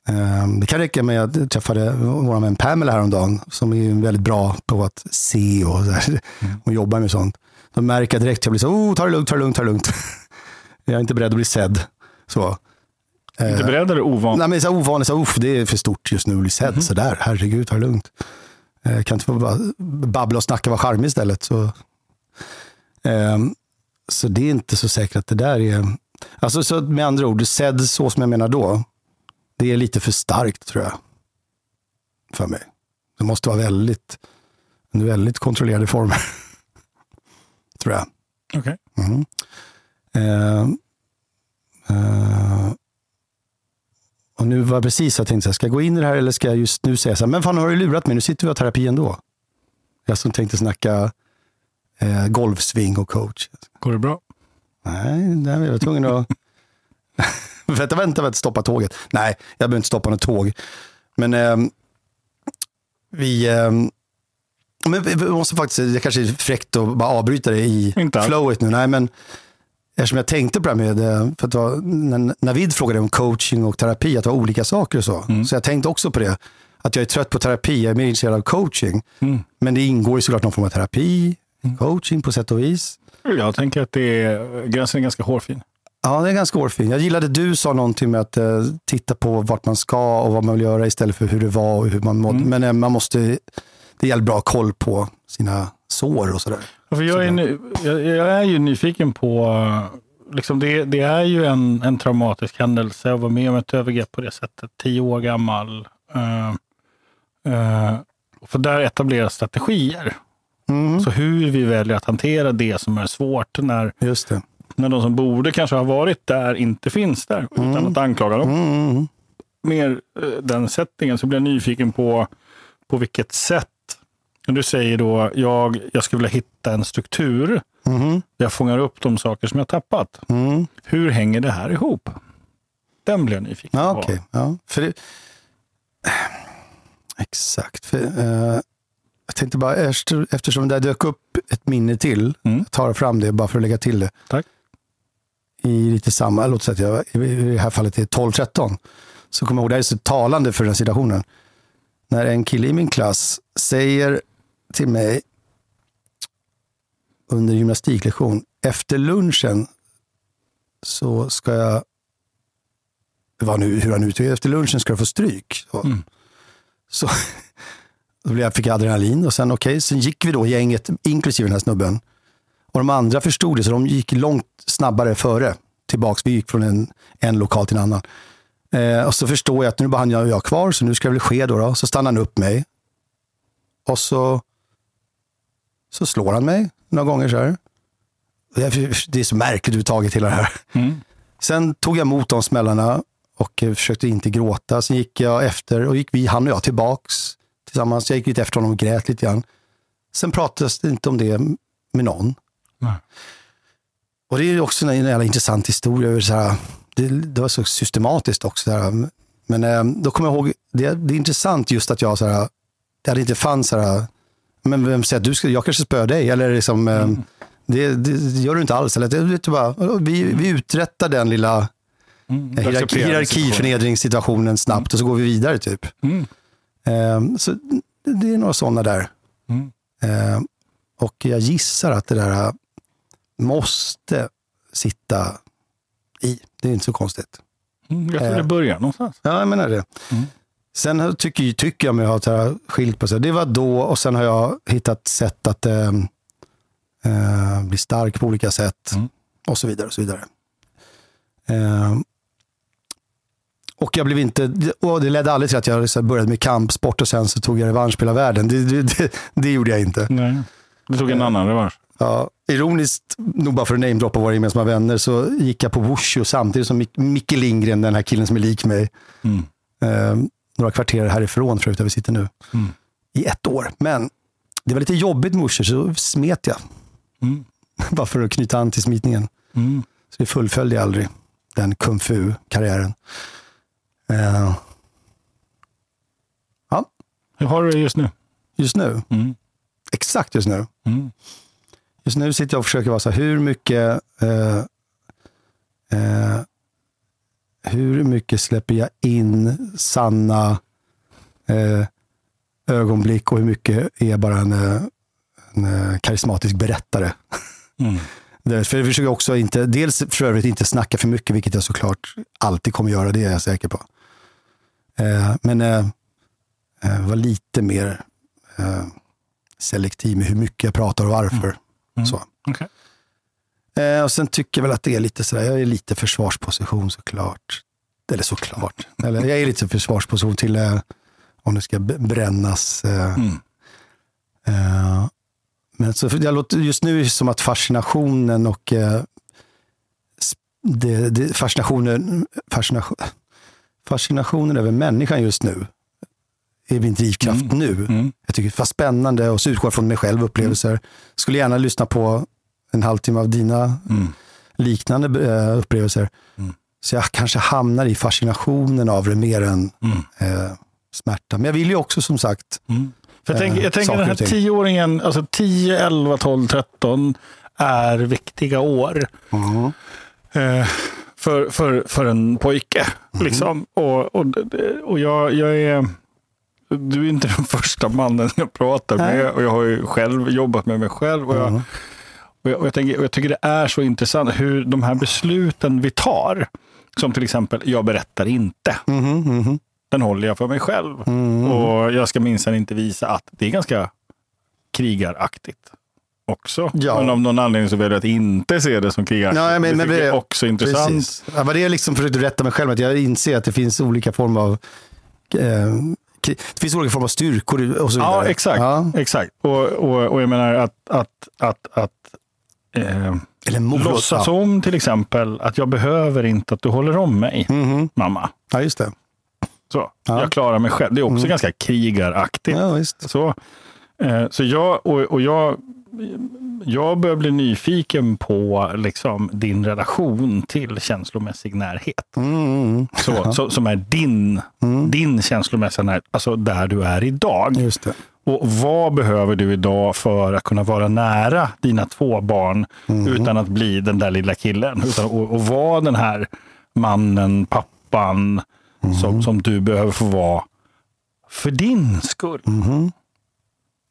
Mm. Ehm, Det kan räcka med att jag träffade vår vän Pamela häromdagen som är väldigt bra på att se och, så här, och jobbar med sånt. Då märker jag direkt att jag blir så, oh, ta det lugnt, ta det lugnt, ta det lugnt. jag är inte beredd att bli sedd. Så. Inte beredd eller ovan? Nej, men så ovanligt, så uff, det är för stort just nu att bli sedd Mhm. sådär. Herregud, ta det lugnt. Eh, kan inte få bara babbla och snacka och vara charmig istället. Så, Ehm, så det är inte så säkert att det där är... Alltså så med andra ord, sedd så som jag menar då, det är lite för starkt tror jag. För mig. Det måste vara väldigt, väldigt kontrollerade former. tror jag. Okej. Mm. Eh, eh, och nu var precis jag tänkte, så här, ska jag gå in i det här eller ska jag just nu säga så här, men fan har du lurat mig, nu sitter vi och har terapi ändå. Jag som tänkte snacka eh, golfsving och coach. Går det bra? Nej, nej jag var tvungen att... vänta, vänta, vänta, stoppa tåget. Nej, jag behöver inte stoppa något tåg. Men ehm, vi... ehm, men vi måste faktiskt, det kanske är fräckt att bara avbryta det i Inte flowet nu. Nej, men eftersom jag tänkte på det här med, eh, för att var, när Navid frågade om coaching och terapi, att det var olika saker och så. Så jag tänkte också på det, att jag är trött på terapi, jag är mer intresserad av coaching. Mm. Men det ingår ju såklart någon form av terapi, coaching på sätt och vis. Jag tänker att det är, gränsen är ganska hårfin. Ja, det är ganska hårfin. Jag gillade du sa någonting med att eh, titta på vart man ska och vad man vill göra istället för hur det var och hur man mådde. Men eh, man måste, det gäller bra koll på sina sår och sådär. För jag, är, ny- jag, jag är ju nyfiken på, liksom det, det är ju en, en traumatisk händelse att vara med om ett övergrepp på det sättet, tio år gammal. Eh, eh, för där etableras strategier. Mm, Så hur vi väljer att hantera det som är svårt när. När de som borde kanske ha varit där inte finns där, utan att anklaga dem. Mm, mm, Mer eh, den settingen så blir jag nyfiken på på vilket sätt du säger då, jag, jag skulle vilja hitta en struktur mm, där jag fångar upp de saker som jag tappat. mm. Hur hänger det här ihop? Den blir jag nyfiken Ja, på. okej. Ja, för det, exakt. För, eh, jag tänkte bara, efter, eftersom det dök upp ett minne till, Mm. jag tar fram det bara för att lägga till det. Tack. I lite samma, låt säga att jag i det här fallet är 12-13. Så kommer jag ihåg, det här är så talande för den situationen. När en kille i min klass säger till mig under gymnastiklektion, efter lunchen så ska jag vad nu, hur han uttrycker efter lunchen ska du få stryk. Så, Mm. så då blev jag, fick jag adrenalin och sen okej, sen gick vi då gänget, inklusive den här snubben. Och de andra förstod det, så de gick långt snabbare före. Tillbaks, vi gick från en, en lokal till en annan. Eh, och så förstår jag att nu är bara han och jag kvar, så nu ska det väl ske då. då. Så stannar han upp mig. Och så, så slår han mig några gånger så här. Det är- så märkligt överhuvudtaget hela det här. Mm. Sen tog jag emot de smällarna och eh, försökte inte gråta. Sen gick jag efter och gick vi, han och jag, tillbaks tillsammans. Jag gick lite efter honom och grät lite grann. Sen pratades det inte om det med någon. Nej. Och det är också en jävla intressant historia. Så här, det, det var så systematiskt också. Så här. Men eh, då kommer jag ihåg, det, det är intressant just att jag så här, det hade inte fanns så här, men vem säger att du ska, jag kanske spöar dig? Eller liksom, eh, det, det, det gör du inte alls. Eller, det, vet du bara, vi, vi uträttar den lilla Mm. hierarki, hierarkiförnedringssituationen snabbt och så går vi vidare typ. Mm. Ehm, så det är några sådana där. Mm. Ehm, och jag gissar att det där, måste sitta i. Det är inte så konstigt. Mm, jag tror Eh. det börjar någonstans. Ja, jag menar det. Mm. Sen tycker, tycker jag mig ha här skilt på sig. Det var då och sen har jag hittat sätt att eh, eh, bli stark på olika sätt. Mm. Och så vidare. och så vidare. Eh, och jag blev inte, och det ledde aldrig till att jag började med kampsport och sen så tog jag revansch på hela världen. Det, det, det, det gjorde jag inte. Nej. Du tog en annan revansch. Ja, ironiskt nog bara för att namedroppa våra gemensamma vänner så gick jag på Wushu samtidigt som Mick- Micke Lindgren, den här killen som är lik mig. Mm. Eh, några kvarter härifrån för övrigt, där vi sitter nu. Mm. I ett år. Men det var lite jobbigt med Wushu så smet jag. Mm. bara för att knyta an till smitningen. Mm. Så vi fullföljde aldrig den kung fu-karriären. Eh, ja, Hur har du det just nu? just nu. Mm. Exakt just nu. Just nu sitter jag och försöker vara så här, hur mycket eh, eh, hur mycket släpper jag in sanna eh, ögonblick och hur mycket är bara en, eh, en eh, karismatisk berättare. Mm. För jag försöker också inte, dels för övrigt inte snacka för mycket, vilket jag såklart alltid kommer göra, det är jag säker på. Eh, men eh, eh, vara lite mer eh, selektiv med hur mycket jag pratar och varför. Mm. Så. Okej. Eh, och sen tycker jag väl att det är lite sådär, jag är lite försvarsposition såklart. Eller såklart. Eller jag är lite försvarsposition till eh, om det ska brännas. Eh, Mm. eh, men så, jag låter, just nu är det som att fascinationen och eh, det, det, fascinationen, fascination, fascinationen över människan just nu är min drivkraft Mm. nu. Mm. Jag tycker det var spännande och så utgår jag från mig själv upplevelser. Skulle gärna lyssna på en halvtimme av dina Mm. liknande eh, upplevelser. Mm. Så jag kanske hamnar i fascinationen av det mer än Mm. eh, smärta. Men jag vill ju också som sagt, Mm. För jag, Eh, tänker, jag tänker saker den här tioåringen, alltså 10, 11, 12, 13 är viktiga år. eh, för, för, för en pojke. Mm. Liksom. Och, och, och jag, jag är... Du är inte den första mannen jag pratar Nej. med och jag har ju själv jobbat med mig själv. Och jag, Mhm. och jag, och jag, tänker, och jag tycker det är så intressant hur de här besluten vi tar, som till exempel, jag berättar inte. Mhm, mhm. Den håller jag för mig själv. Mm. Och jag ska minsann inte visa att det är ganska krigaraktigt också. Ja. Men av någon anledning så väljer jag att inte se det som krigaraktigt. Nej, men- det men jag är också intressant. Precis. Ja, det är liksom försökte rätta mig själv, att jag inser att det finns olika former av eh, det finns olika former av styrkor och så vidare. Ja, exakt. Ja. exakt. Och, och, och jag menar att, att, att, att eh, Eller morot. låtsas ja. om till exempel att jag behöver inte att du håller om mig, Mhm. mamma. ja, just det. Så, Ja. Jag klarar mig själv. Det är också Mm. ganska krigaraktigt. Ja. Så, eh, så jag, och, och jag, jag börjar bli nyfiken på liksom, din relation till känslomässig närhet. Mm, Så, så, som är din, mm. din känslomässiga närhet, alltså där du är idag. Just det. Och vad behöver du idag för att kunna vara nära dina två barn Mm. utan att bli den där lilla killen? Utan, och, och vara den här mannen, pappan Mm. som, som du behöver få vara för din skull. Mhm.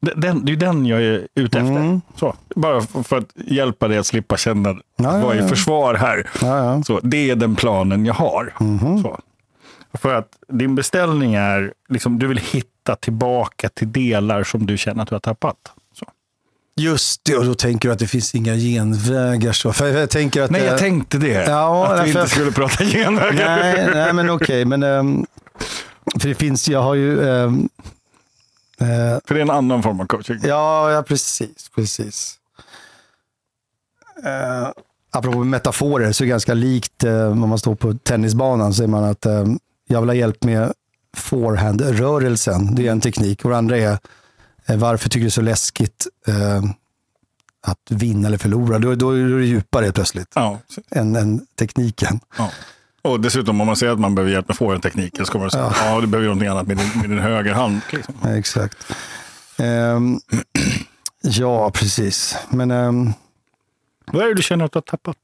Den- det är den jag är ute efter. Mm. Så, bara för, för att hjälpa dig att slippa känna att Ja, ja, vara i försvar här. Ja. Så, det är den planen jag har. Mhm. Så. För att din beställning är, liksom, du vill hitta tillbaka till delar som du känner att du har tappat. Så. Just det, och då tänker du att det finns inga genvägar. Så. För jag tänker att, Nej, jag tänkte det. Ja, att vi inte skulle prata genvägar. Nej, nej men okej. men, ehm, för det finns, jag har ju... eh, För det är en annan form av coaching. ja, ja, precis. precis. Uh, apropå metaforer så är det ganska likt uh, om man står på tennisbanan. Så är man att eh, jag vill ha hjälp med forehand-rörelsen. Det är en teknik. Och det andra är eh, varför tycker du det är så läskigt eh, att vinna eller förlora? Då, då är det djupare plötsligt Ja. än, än tekniken. Ja. Och dessutom om man säger att man behöver hjälp med forehandtekniken så kommer man säga ja. du behöver göra någonting annat med din, med din högerhand. Liksom. Ja, Exakt. Ehm, ja, precis. Men... ehm, Vad är det du känner att du har tappat?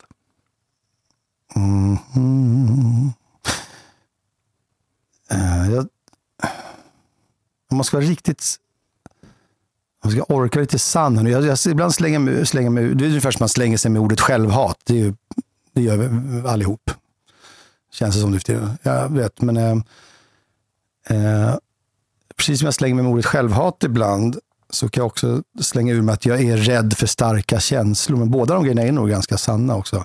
mm, mm, jag, om man ska vara riktigt... Jag ska orka lite sann. Jag, jag, ibland slänger mig, slänger mig, det är ungefär som man slänger sig med ordet självhat. Det, är ju, det gör vi allihop. Känns det som nu för tiden. Jag vet, men eh, eh, precis som jag slänger mig med ordet självhat ibland, så kan jag också slänga ur mig att jag är rädd för starka känslor. Men båda de grejerna är nog ganska sanna också.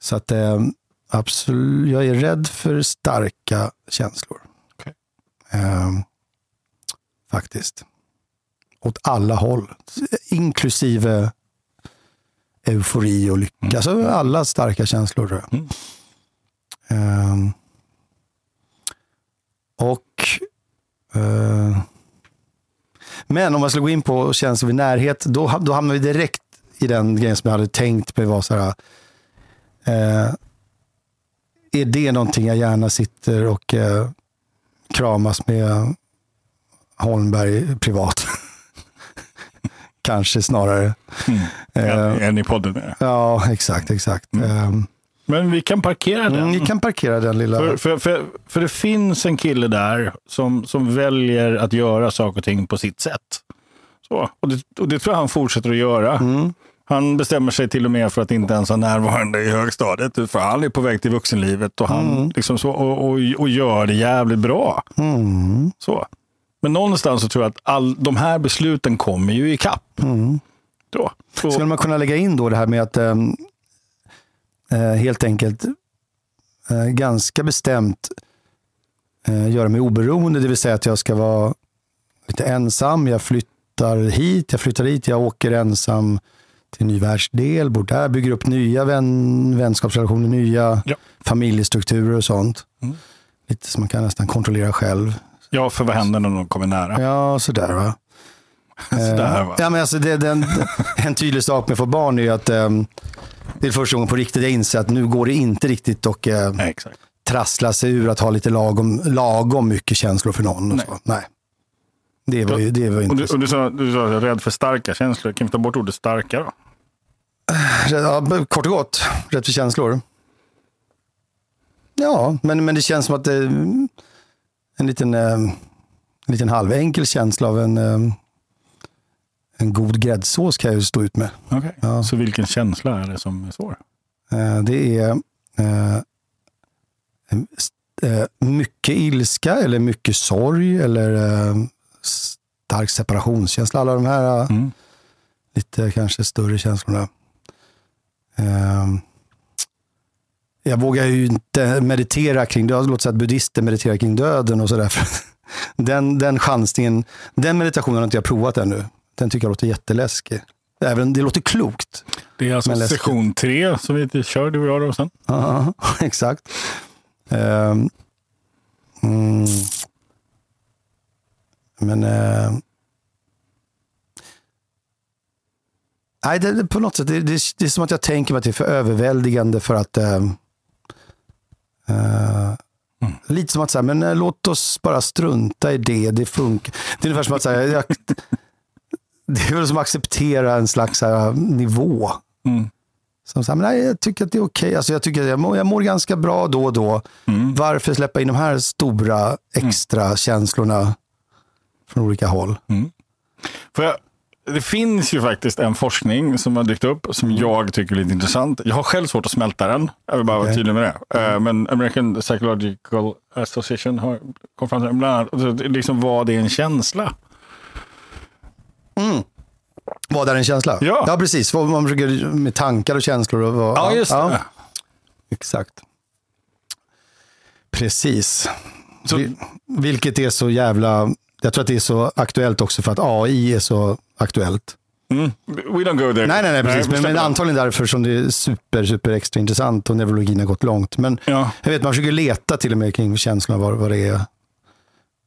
Så att eh, absolut, jag är rädd för starka känslor. Okej. Eh, faktiskt. Åt alla håll. Inklusive eufori och lycka. Alltså alla starka känslor. tror jag. Mm. Ehm, och eh, Men om man skulle gå in på känslor vid närhet, då, då hamnar vi direkt i den grejen som jag hade tänkt mig var så här. Eh, är det någonting jag gärna sitter och eh, kramas med Holmberg privat? Kanske snarare. Eh, En, en i podden. ja, exakt, exakt. Mm. Men vi kan parkera den. Mm, ni kan parkera den lilla... För, för, för, för det finns en kille där som, som väljer att göra saker och ting på sitt sätt. Så. Och, det, och det tror jag han fortsätter att göra. Mm. Han bestämmer sig till och med för att inte ens vara närvarande i högstadiet. För han är på väg till vuxenlivet och, han, liksom så, och, och, och gör det jävligt bra. Mm. Så. Men någonstans så tror jag att all, de här besluten kommer ju ikapp. Mm. Då. Skulle man kunna lägga in då det här med att eh, helt enkelt eh, ganska bestämt eh, göra mig oberoende, det vill säga att jag ska vara lite ensam, jag flyttar hit, jag flyttar hit, jag åker ensam till en ny världsdel, bor där, bygger upp nya vän, vänskapsrelationer, nya Ja. familjestrukturer och sånt. Mm. Lite som man kan nästan kontrollera själv. ja, för vad händer när de kommer nära? Ja, sådär va. Sådär, va? Ja, men alltså det, den, en tydlig sak med att få barn är att um, det är första gången på riktigt jag inser att nu går det inte riktigt att Nej, exakt. trassla sig ur att ha lite lagom, lagom mycket känslor för någon. Och Nej. Så. Nej. Det var ju, det var ju Och inte du, och du, sa, du sa rädd för starka känslor. Kan vi ta bort ordet starka då? Ja, kort och gott, rätt för känslor. Ja, men, men det känns som att det är en liten, eh, en liten halvenkel känsla av en, eh, en god gräddsås kan jag ju stå ut med. Okay. Ja. Så vilken känsla är det som är svår? Eh, Det är eh, eh, mycket ilska eller mycket sorg eller stark separationskänsla. Alla de här Mm. lite kanske större känslorna. Eh, Jag vågar ju inte meditera kring döden. Låter så att buddister mediterar kring döden och sådär. Den, den chansningen, den meditationen har inte jag provat ännu. Den tycker jag låter jätteläskig. Även det låter klokt. Det är alltså session tre som vi kör du och jag då sen. Ja, exakt. Mm. Men... Uh, nej, det, på något sätt, det, det, det är som att jag tänker mig att det är för överväldigande för att... ehm, eh, Lite som att säga, men eh, låt oss bara strunta i det, det funkar. Det är ungefär som att säga, jag, det är väl som att acceptera en slags så här, nivå. Mm. Som säger, men nej, jag tycker att det är okej. Alltså, jag, tycker att jag, mår, jag mår ganska bra då och då. Mm. Varför släppa in de här stora extra känslorna från olika håll? För jag, det finns ju faktiskt en forskning som har dykt upp som jag tycker är lite intressant. Jag har själv svårt att smälta den. Jag vill bara vara Okej. tydlig med det. Eh, Men American Psychological Association har kommit fram till bland annat, alltså, liksom vad är en känsla? Vad är en känsla? Ja. ja precis. Vad man försöker med tankar och känslor. Och vad, Ja, just det. exakt. Precis. Så- Vi- Vilket är så jävla... Jag tror att det är så aktuellt också för att AI är så aktuellt. Mm. We don't go there. Nej, nej, nej, precis. men, släpper men antagligen därför som det är super, super extra intressant och neurologin har gått långt. Men Ja. jag vet, man försöker leta till och med kring känslorna, vad, vad det är.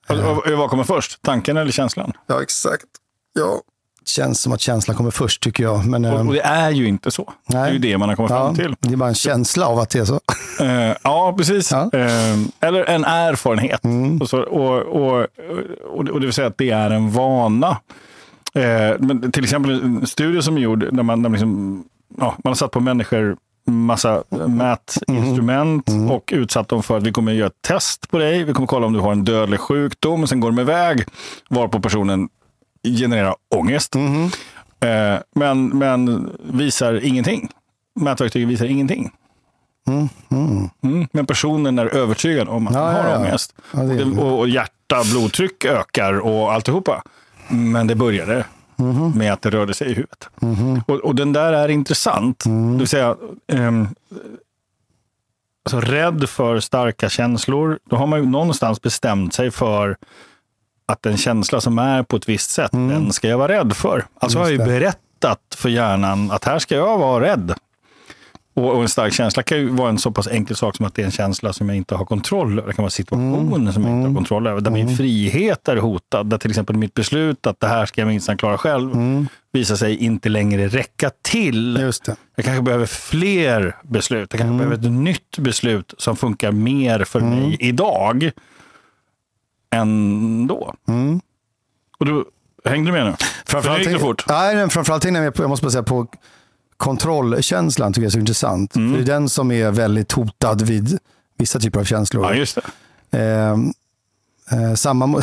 Och, och, vad kommer först? Tanken eller känslan? Ja, exakt. Ja. Känns som att känslan kommer först tycker jag. Men, Och, ehm, och det är ju inte så. Det är Nej. ju det man har kommit ja, fram till. det är bara en känsla av att det är så. Eh, ja, precis. Ja. Eh, eller en erfarenhet. Mm. Och, så, och, och, och, och det vill säga att det är en vana. Eh, men till exempel en studie som är gjord där man, där man, liksom, ja, man har satt på människor massa mätinstrument Mm. och utsatt dem för att vi kommer göra ett test på dig. Vi kommer kolla om du har en dödlig sjukdom. Sen går de iväg varpå personen generera ångest. Mhm. Eh, men, men visar ingenting. Mätverktyget visar ingenting. Mm, men personen är övertygad om att Ja, han har ja, ångest. Ja, det och, och hjärta, blodtryck ökar och alltihopa. Men det började Mhm. med att det rörde sig i huvudet. Och, och den där är intressant. Mm. Det vill säga, ehm, alltså rädd för starka känslor. Då har man ju någonstans bestämt sig för att en känsla som är på ett visst sätt, den ska jag vara rädd för. Alltså har jag ju Mm. Berättat för hjärnan att här ska jag vara rädd. Och, och en stark känsla kan ju vara en så pass enkel sak som att det är en känsla som jag inte har kontroll över. Det kan vara situationer Mm. som jag inte har kontroll över. Där min frihet är hotad. Där till exempel mitt beslut att det här ska jag minsann klara själv visar sig inte längre räcka till. Just det. Jag kanske behöver fler beslut. Jag kanske behöver ett nytt beslut som funkar mer för mig idag än då. Och du, hängde du med nu? För nu gick det fort. Nej, framförallt hänger jag med på, jag måste bara säga på kontrollkänslan tycker jag är så intressant. Mm. För det är den som är väldigt hotad vid vissa typer av känslor. Ja, just det. Eh, eh, samma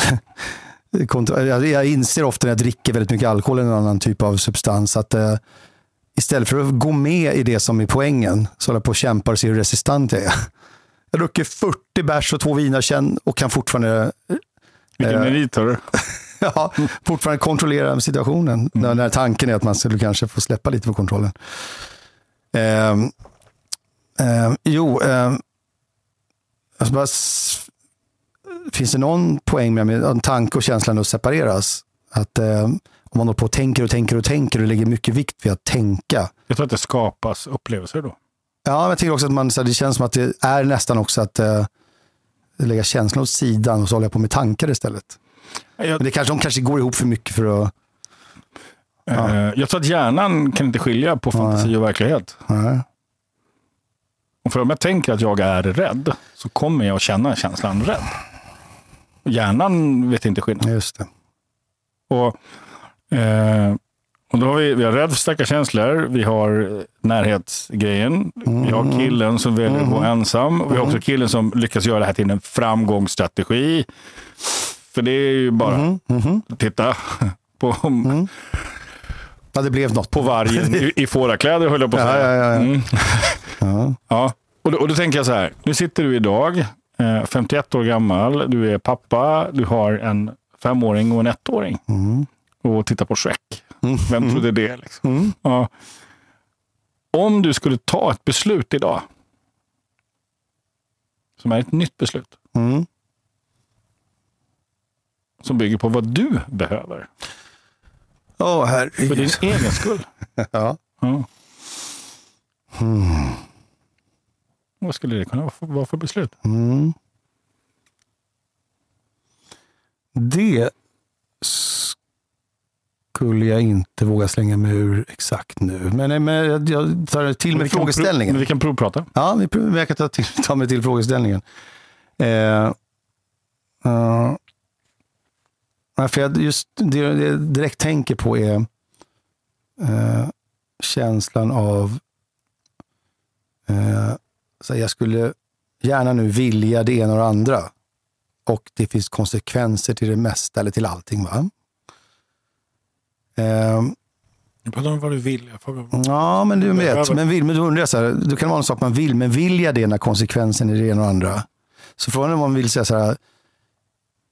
jag, inser ofta när jag dricker väldigt mycket alkohol eller någon annan typ av substans att eh, istället för att gå med i det som är poängen så håller jag på och kämpar och ser hur resistent jag är. Jag druckit 40 bärs och två viner sen och kan fortfarande, Vilken Eh, merit hörru. ja, fortfarande kontrollera situationen. När, när tanken är att man skulle kanske få släppa lite på kontrollen. Ehm, ehm, jo, ehm, alltså bara, finns det någon poäng med, med att tanke och känslan att separeras? Att ehm, om man håller på och tänker och tänker och tänker och lägger mycket vikt vid att tänka. Jag tror att det skapas upplevelser då. Ja, men jag tycker också att man, så här, det känns som att det är nästan också att eh, lägga känslan åt sidan och så håller jag på med tankar istället. Jag, Men det kanske, de kanske går ihop för mycket för att... eh, jag tror att hjärnan kan inte skilja på fantasi och verklighet. Nej. Och för om jag tänker att jag är rädd så kommer jag att känna känslan rädd. Hjärnan vet inte skillnad. Just det. Och, eh, och då har vi, vi har rädd för starka känslor, vi har eh, närhetsgrejen, vi har killen som väljer att gå ensam, och vi har också killen som lyckas göra det här till en framgångsstrategi. För det är ju bara, titta på, Ja, det blev något. på vargen i, i fårakläder höll jag på att säga. ja, ja, ja. Mm. Ja. Ja, och då, och då tänker jag så här. Nu sitter du idag, eh, 51 år gammal, du är pappa, du har en femåring och en ettåring. Och tittar på Shrek. Vem trodde det? Liksom? Ja. Om du skulle ta ett beslut idag, som är ett nytt beslut, Mm. som bygger på vad du behöver, för herregud. din egen skull. Ja. Ja. Vad skulle det kunna vara för, vara för beslut? Mm. Det skulle jag inte våga slänga mig ur exakt nu. Men, men jag- jag tar till mig prov- frågeställningen. Vi kan provprata. Ja, vi jag kan ta, till, ta mig till frågeställningen. Eh, eh, ja, för jag, just det jag direkt tänker på är eh, känslan av eh, så jag skulle gärna nu vilja det ena och det andra. Och det finns konsekvenser till det mesta eller till allting. Va? Eh, Jag pratar om vad du vill. Ja, men du vet. Men, vill, men då undrar jag så här, det kan vara en sak man vill, men vill jag det när konsekvensen är det ena och andra? Så frågan är om man vill säga så här,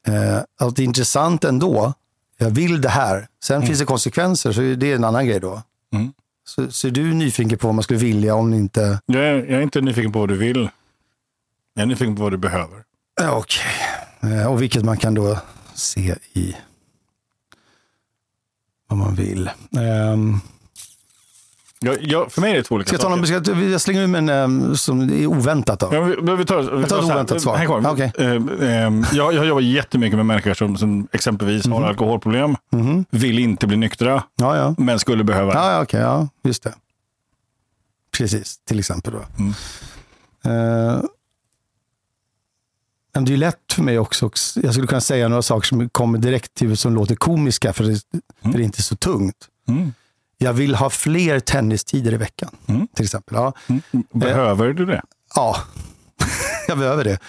eh, att det är intressant ändå, jag vill det här, sen finns det konsekvenser, så är det en annan grej då. Mm. Så, så är du nyfiken på vad man skulle vilja om inte... jag, är, jag är inte nyfiken på vad du vill. Jag är nyfiken på vad du behöver. Okej. Eh, och vilket man kan då se i vad man vill. Ehm, Jag, jag, för mig är det två olika ska jag, någon, saker. ska jag, slänger ur mig en ehm, som är oväntat då. Ja, vi, vi tar, vi Jag tar ett oväntat svar. Häng kvar. Ja, okej. Eh, eh, jag, jag jobbar jättemycket med människor som, som exempelvis har alkoholproblem, Mhm. vill inte bli nyktra, Ja, ja. men skulle behöva. Ja, ja okej. ja, just det. Precis, till exempel. Då. Mm. Men det är lätt för mig också. Jag skulle kunna säga några saker som kommer direkt till huvudet som låter komiska, för det, för det är inte så tungt. Mm. Jag vill ha fler tennistider i veckan, Mm. till exempel. Ja, Mm. Behöver du det? ja. jag behöver det.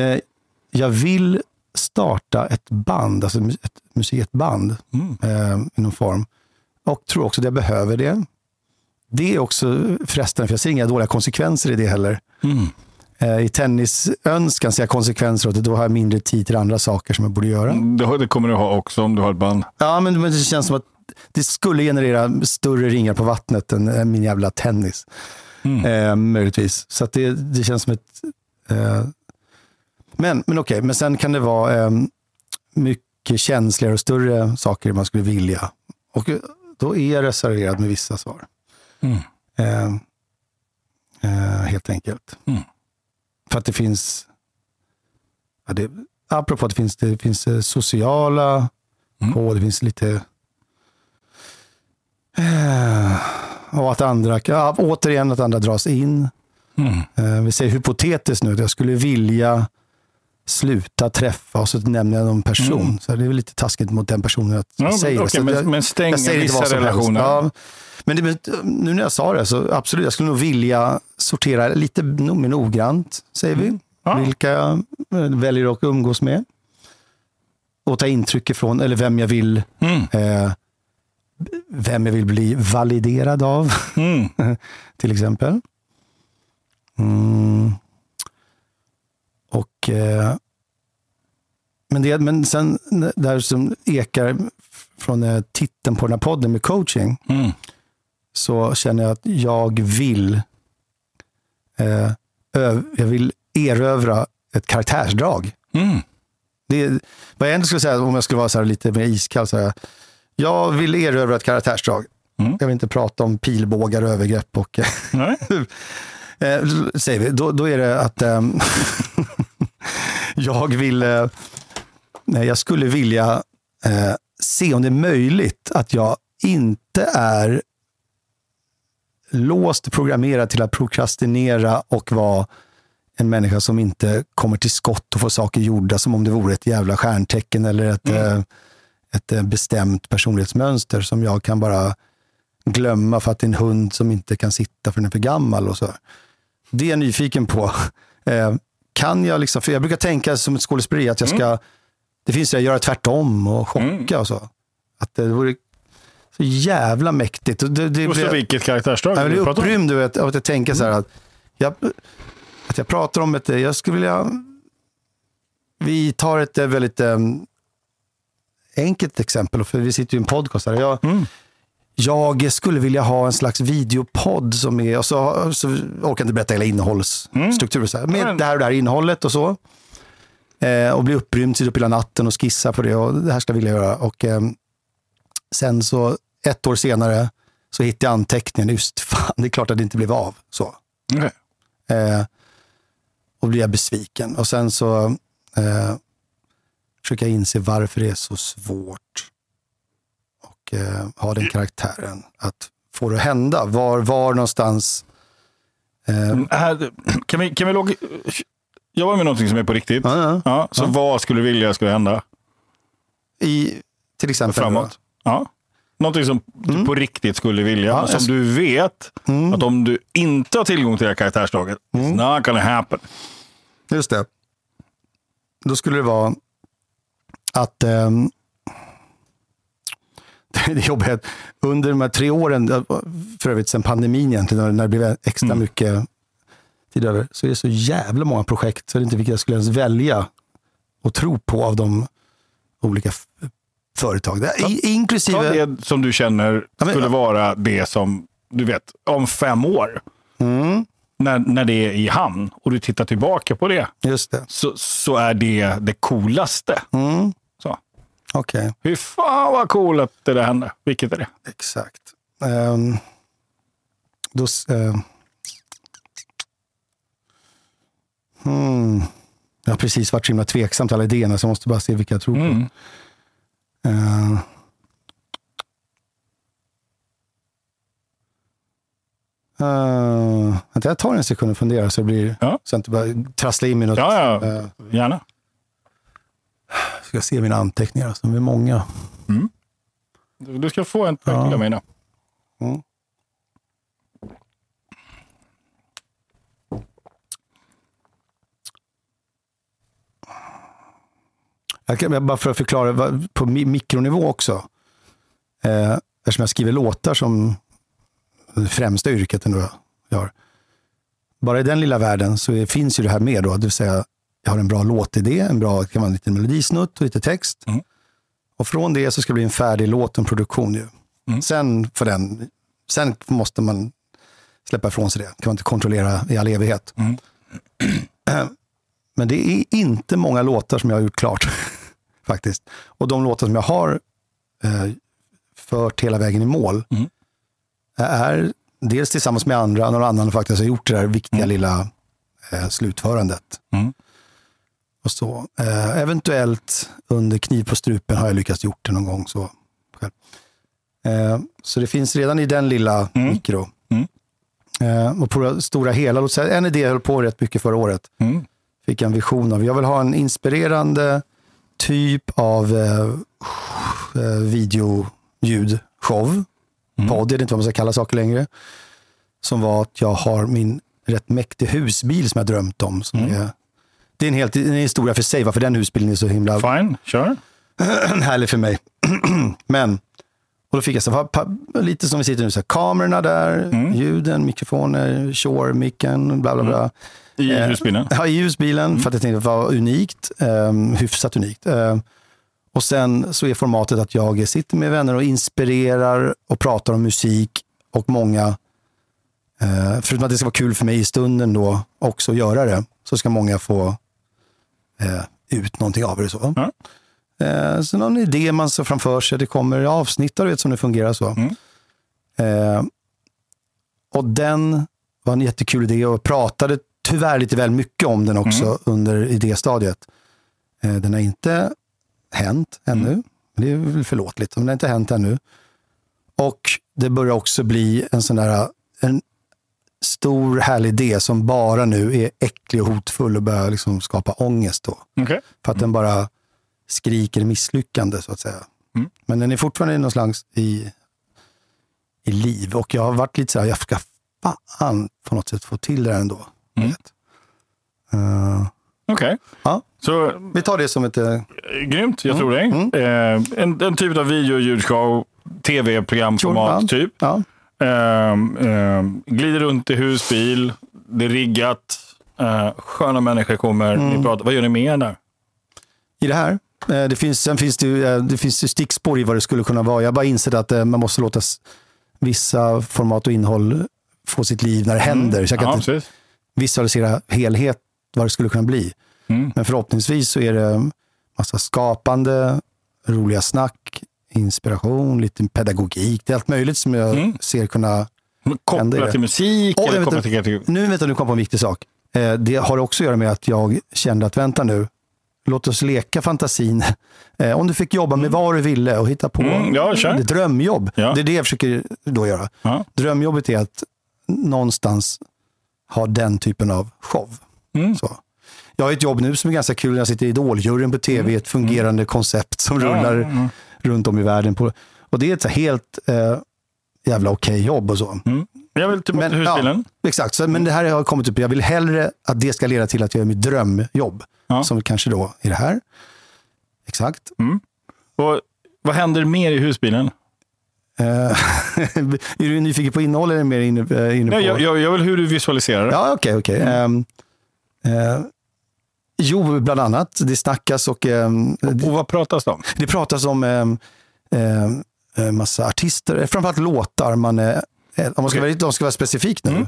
Eh, jag vill starta ett band, alltså ett musik, ett band Mm. eh, i någon form. Och tror också att jag behöver det. Det är också frestande, för jag ser inga dåliga konsekvenser i det heller. Eh, I tennisönskan ser jag konsekvenser åt det. Då har jag mindre tid till andra saker som jag borde göra. Det, kommer du ha också om du har ett band. Ja, men, det känns som att det skulle generera större ringar på vattnet än, min jävla tennis. Mm. Eh, möjligtvis. Så det, det känns som ett... Eh, men men okej, men sen kan det vara eh, mycket känsligare och större saker man skulle vilja. Och eh, då är jag reserverad med vissa svar. Mm. Eh, eh, helt enkelt. Mm. För att det finns... Ja, det, apropå att det finns, det finns eh, sociala Mm. koder, det finns lite... Eh, och att andra, ja, återigen att andra dras in. Mm. Eh, vi säger hypotetiskt nu, att jag skulle vilja sluta träffa och så nämner jag någon person. Mm. Så det är väl lite taskigt mot den personen att Ja, säga men, det. Okej, jag- men, men stäng jag säger vissa vad som relationer. Ja, men det, men nu när jag sa det så absolut, jag skulle nog vilja sortera lite mer noggrant, säger vi. Mm. Ja. Vilka jag väljer att umgås med. Och ta intryck ifrån, eller vem jag vill, Mm. eh, vem jag vill bli validerad av, Mm. till exempel. Mm. Och eh, men, det, men sen där som ekar från eh, titeln på den här podden med coaching, Mm. så känner jag att jag vill, eh, ö, jag vill erövra ett karaktärsdrag. Mm. Det, vad jag ändå skulle säga, om jag skulle vara så här lite mer iskall, så här, jag vill erövra ett karaktärsdrag. Mm. Jag vill inte prata om pilbågar, övergrepp och Nej. Eh, säger vi, då, då är det att ehm, jag vill, eh, jag skulle vilja eh, se om det är möjligt att jag inte är låst programmerad till att prokrastinera och vara en människa som inte kommer till skott och får saker gjorda som om det vore ett jävla stjärntecken eller ett, Mm. eh, ett eh, bestämt personlighetsmönster som jag kan bara glömma för att det är en hund som inte kan sitta för den är för gammal. och så. Det är jag nyfiken på. Eh, kan jag liksom, för jag brukar tänka som ett skådespeleri att jag ska, det finns det att göra tvärtom och chocka Mm. och så. Att det vore så jävla mäktigt. Och Det, det, Och så det, vilket karaktärsdrag jag blir upprymd av att jag tänker så här att jag, att jag pratar om ett, jag skulle vilja, vi tar ett väldigt um, enkelt exempel, för vi sitter ju i en podcast här. Jag, Mm. Jag skulle vilja ha en slags videopodd som är, och så, så orkar jag inte berätta hela innehållsstrukturen, så här, med Men- det här och det här innehållet och så. Eh, och bli upprymd, sitta upp hela natten och skissa på det och det här ska jag vilja göra. Och ehm, sen så, ett år senare, så hittade jag anteckningen, just fan, det är klart att det inte blev av. Så. Okej. Eh, och blir jag besviken. Och sen så eh, försöker jag inse varför det är så svårt. Och eh, ha den karaktären. Att få det att hända. Var, var någonstans... Eh, Mm, här, kan vi, kan vi logga... Jobba med någonting som är på riktigt. ja, ja. Ja, så Ja. vad skulle du vilja skulle hända I, till exempel. framåt? Ja. Någonting som du på riktigt skulle vilja, Ja, som jag- du vet Mm, att om du inte har tillgång till det här karaktärsdraget, it's not gonna happen. just det. Då skulle det vara att ehm, det jobbiga under de här tre åren, för övrigt sedan pandemin egentligen, när- det blev extra Mm. mycket tid över, så är det så jävla många projekt, så det är inte vilka jag skulle ens välja och tro på av de olika företag. Det, i, Ta inklusive... det som du känner Ja, men- skulle vara det som, du vet, om fem år, Mm, när, när det är i hamn och du tittar tillbaka på det, just det. så, så är det det coolaste. Mm, Okej. Fy fan vad cool att det där hände. Vilket är det? Exakt. Um, då, eh, hmm. Jag har precis varit så himla tveksam till alla idéerna, så jag måste bara se vilka jag tror på. Mm. Eh, vänta, jag tar en sekund och funderar så, det blir, Ja. så jag inte bara trasslar in mig något. Ja, ja, Eh, gärna. Ska se mina anteckningar, alltså, de är många. Du du ska få en Ja. av mig nu. Mm. Jag kan, bara för att förklara på mi- mikronivå också. Eh, eftersom jag skriver låtar som det främsta yrket ändå jag har. Bara i den lilla världen så finns ju det här med då, det vill säga jag har en bra låtidé, en bra, kan vara en liten melodisnutt och lite text. Mm. Och från det så ska det bli en färdig låt, en produktion ju. Mm. Sen, för den, sen måste man släppa ifrån sig det. kan man inte kontrollera i all evighet. Mm. Men det är inte många låtar som jag har gjort klart. faktiskt. Och de låtar som jag har eh, fört hela vägen i mål Mm. är dels tillsammans med andra, någon annan faktiskt har gjort det där viktiga lilla eh, slutförandet. Mm. Och så. Eh, eventuellt under kniv på strupen har jag lyckats gjort det någon gång. Så, själv. Eh, så det finns redan i den lilla Mm. mikro. Mm. Eh, och på det stora hela, en idé jag höll på rätt mycket förra året. Mm. Fick en vision av. Jag vill ha en inspirerande typ av eh, eh, video-ljud, show, Mm. podd, jag vet inte vad man ska kalla saker längre. Som var att jag har min rätt mäktig husbil som jag drömt om. Som Mm. är, det är en, helt, en historia för sig, varför den husbilen är så himla Fine, kör. härlig för mig. Men, och då fick jag så, lite som vi sitter nu, så här, kamerorna där, Mm. ljuden, mikrofoner, Shure, micken, bla bla bla. I Eh, husbilen. Ja, i husbilen, för att jag tänkte att det var unikt. Um, hyfsat unikt. Ehm, och sen så är formatet att jag sitter med vänner och inspirerar och pratar om musik. Och många, eh, förutom att det ska vara kul för mig i stunden då, också göra det, så ska många få eh, ut någonting av det. Så. Ja. Eh, så någon idé man ser framför sig, det kommer avsnitt, vet som det fungerar så. Mm. Eh, och den var en jättekul idé och pratade tyvärr lite väl mycket om den också Mm. under idéstadiet. Eh, den har inte hänt ännu. Mm. Det är väl förlåtligt, men den har inte hänt ännu. Och det börjar också bli en sån där en stor härlig idé som bara nu är äcklig och hotfull och börjar liksom skapa ångest. Då. Okej. För att den bara skriker misslyckande så att säga. Mm. Men den är fortfarande någon slags i, i liv. Och jag har varit lite så här, jag ska fan på något sätt få till det här ändå. Mm. Eh, Okej. ja, Så vi tar det som ett... eh, grymt, jag tror dig. Eh, en, en typ av video och ljudshow, tv-programformat typ. Ja. Ehm, glider runt i husbil, det är riggat, uh, sköna människor kommer, Mm. ni pratar. Vad gör ni mer där? I det här. Eh, det finns, sen finns det, eh, det finns stickspår i vad det skulle kunna vara. Jag bara insett att eh, man måste låta vissa format och innehåll få sitt liv när det händer. Så jag kan Ja, inte precis. visualisera helhet, vad det skulle kunna bli. Mm. Men förhoppningsvis så är det massa skapande, roliga snack, inspiration, lite pedagogik. Det är allt möjligt som jag Mm. ser kunna... Händer Kopplat till musik Åh, eller jag kopplat vet till... Nu vänta, nu kom på en viktig sak. Eh, det har också att göra med att jag kände att vänta nu, låt oss leka fantasin. Eh, om du fick jobba med vad du ville och hitta på Mm, ja, ett drömjobb. Ja. Det är det jag försöker då göra. Ja. Drömjobbet är att någonstans ha den typen av show. Mm. Så. Jag har ett jobb nu som är ganska kul. Jag sitter i Idoljuryn på tv, ett fungerande koncept som Mm. Rullar. Runt om i världen. På, och det är ett helt eh, jävla okej jobb och så. Mm. Jag vill tillbaka till husbilen. Ja, exakt, så, men det här har jag kommit upp Jag vill hellre att det ska leda till att jag gör mitt drömjobb. Ja. Som kanske då är det här. Exakt. Och vad händer mer i husbilen? Eh, är du nyfiken på innehåll eller är du mer inne, eh, inne på... Nej, jag, jag, vill hur du visualiserar det. Ja, okej, okej. Ehm, eh, jo, bland annat. Det snackas och ehm, Och vad pratas det om? det pratas om ehm, ehm, en massa artister, eh, framförallt låtar. Man, eh, eh, om man ska, vara, om ska vara specifik nu, Mm.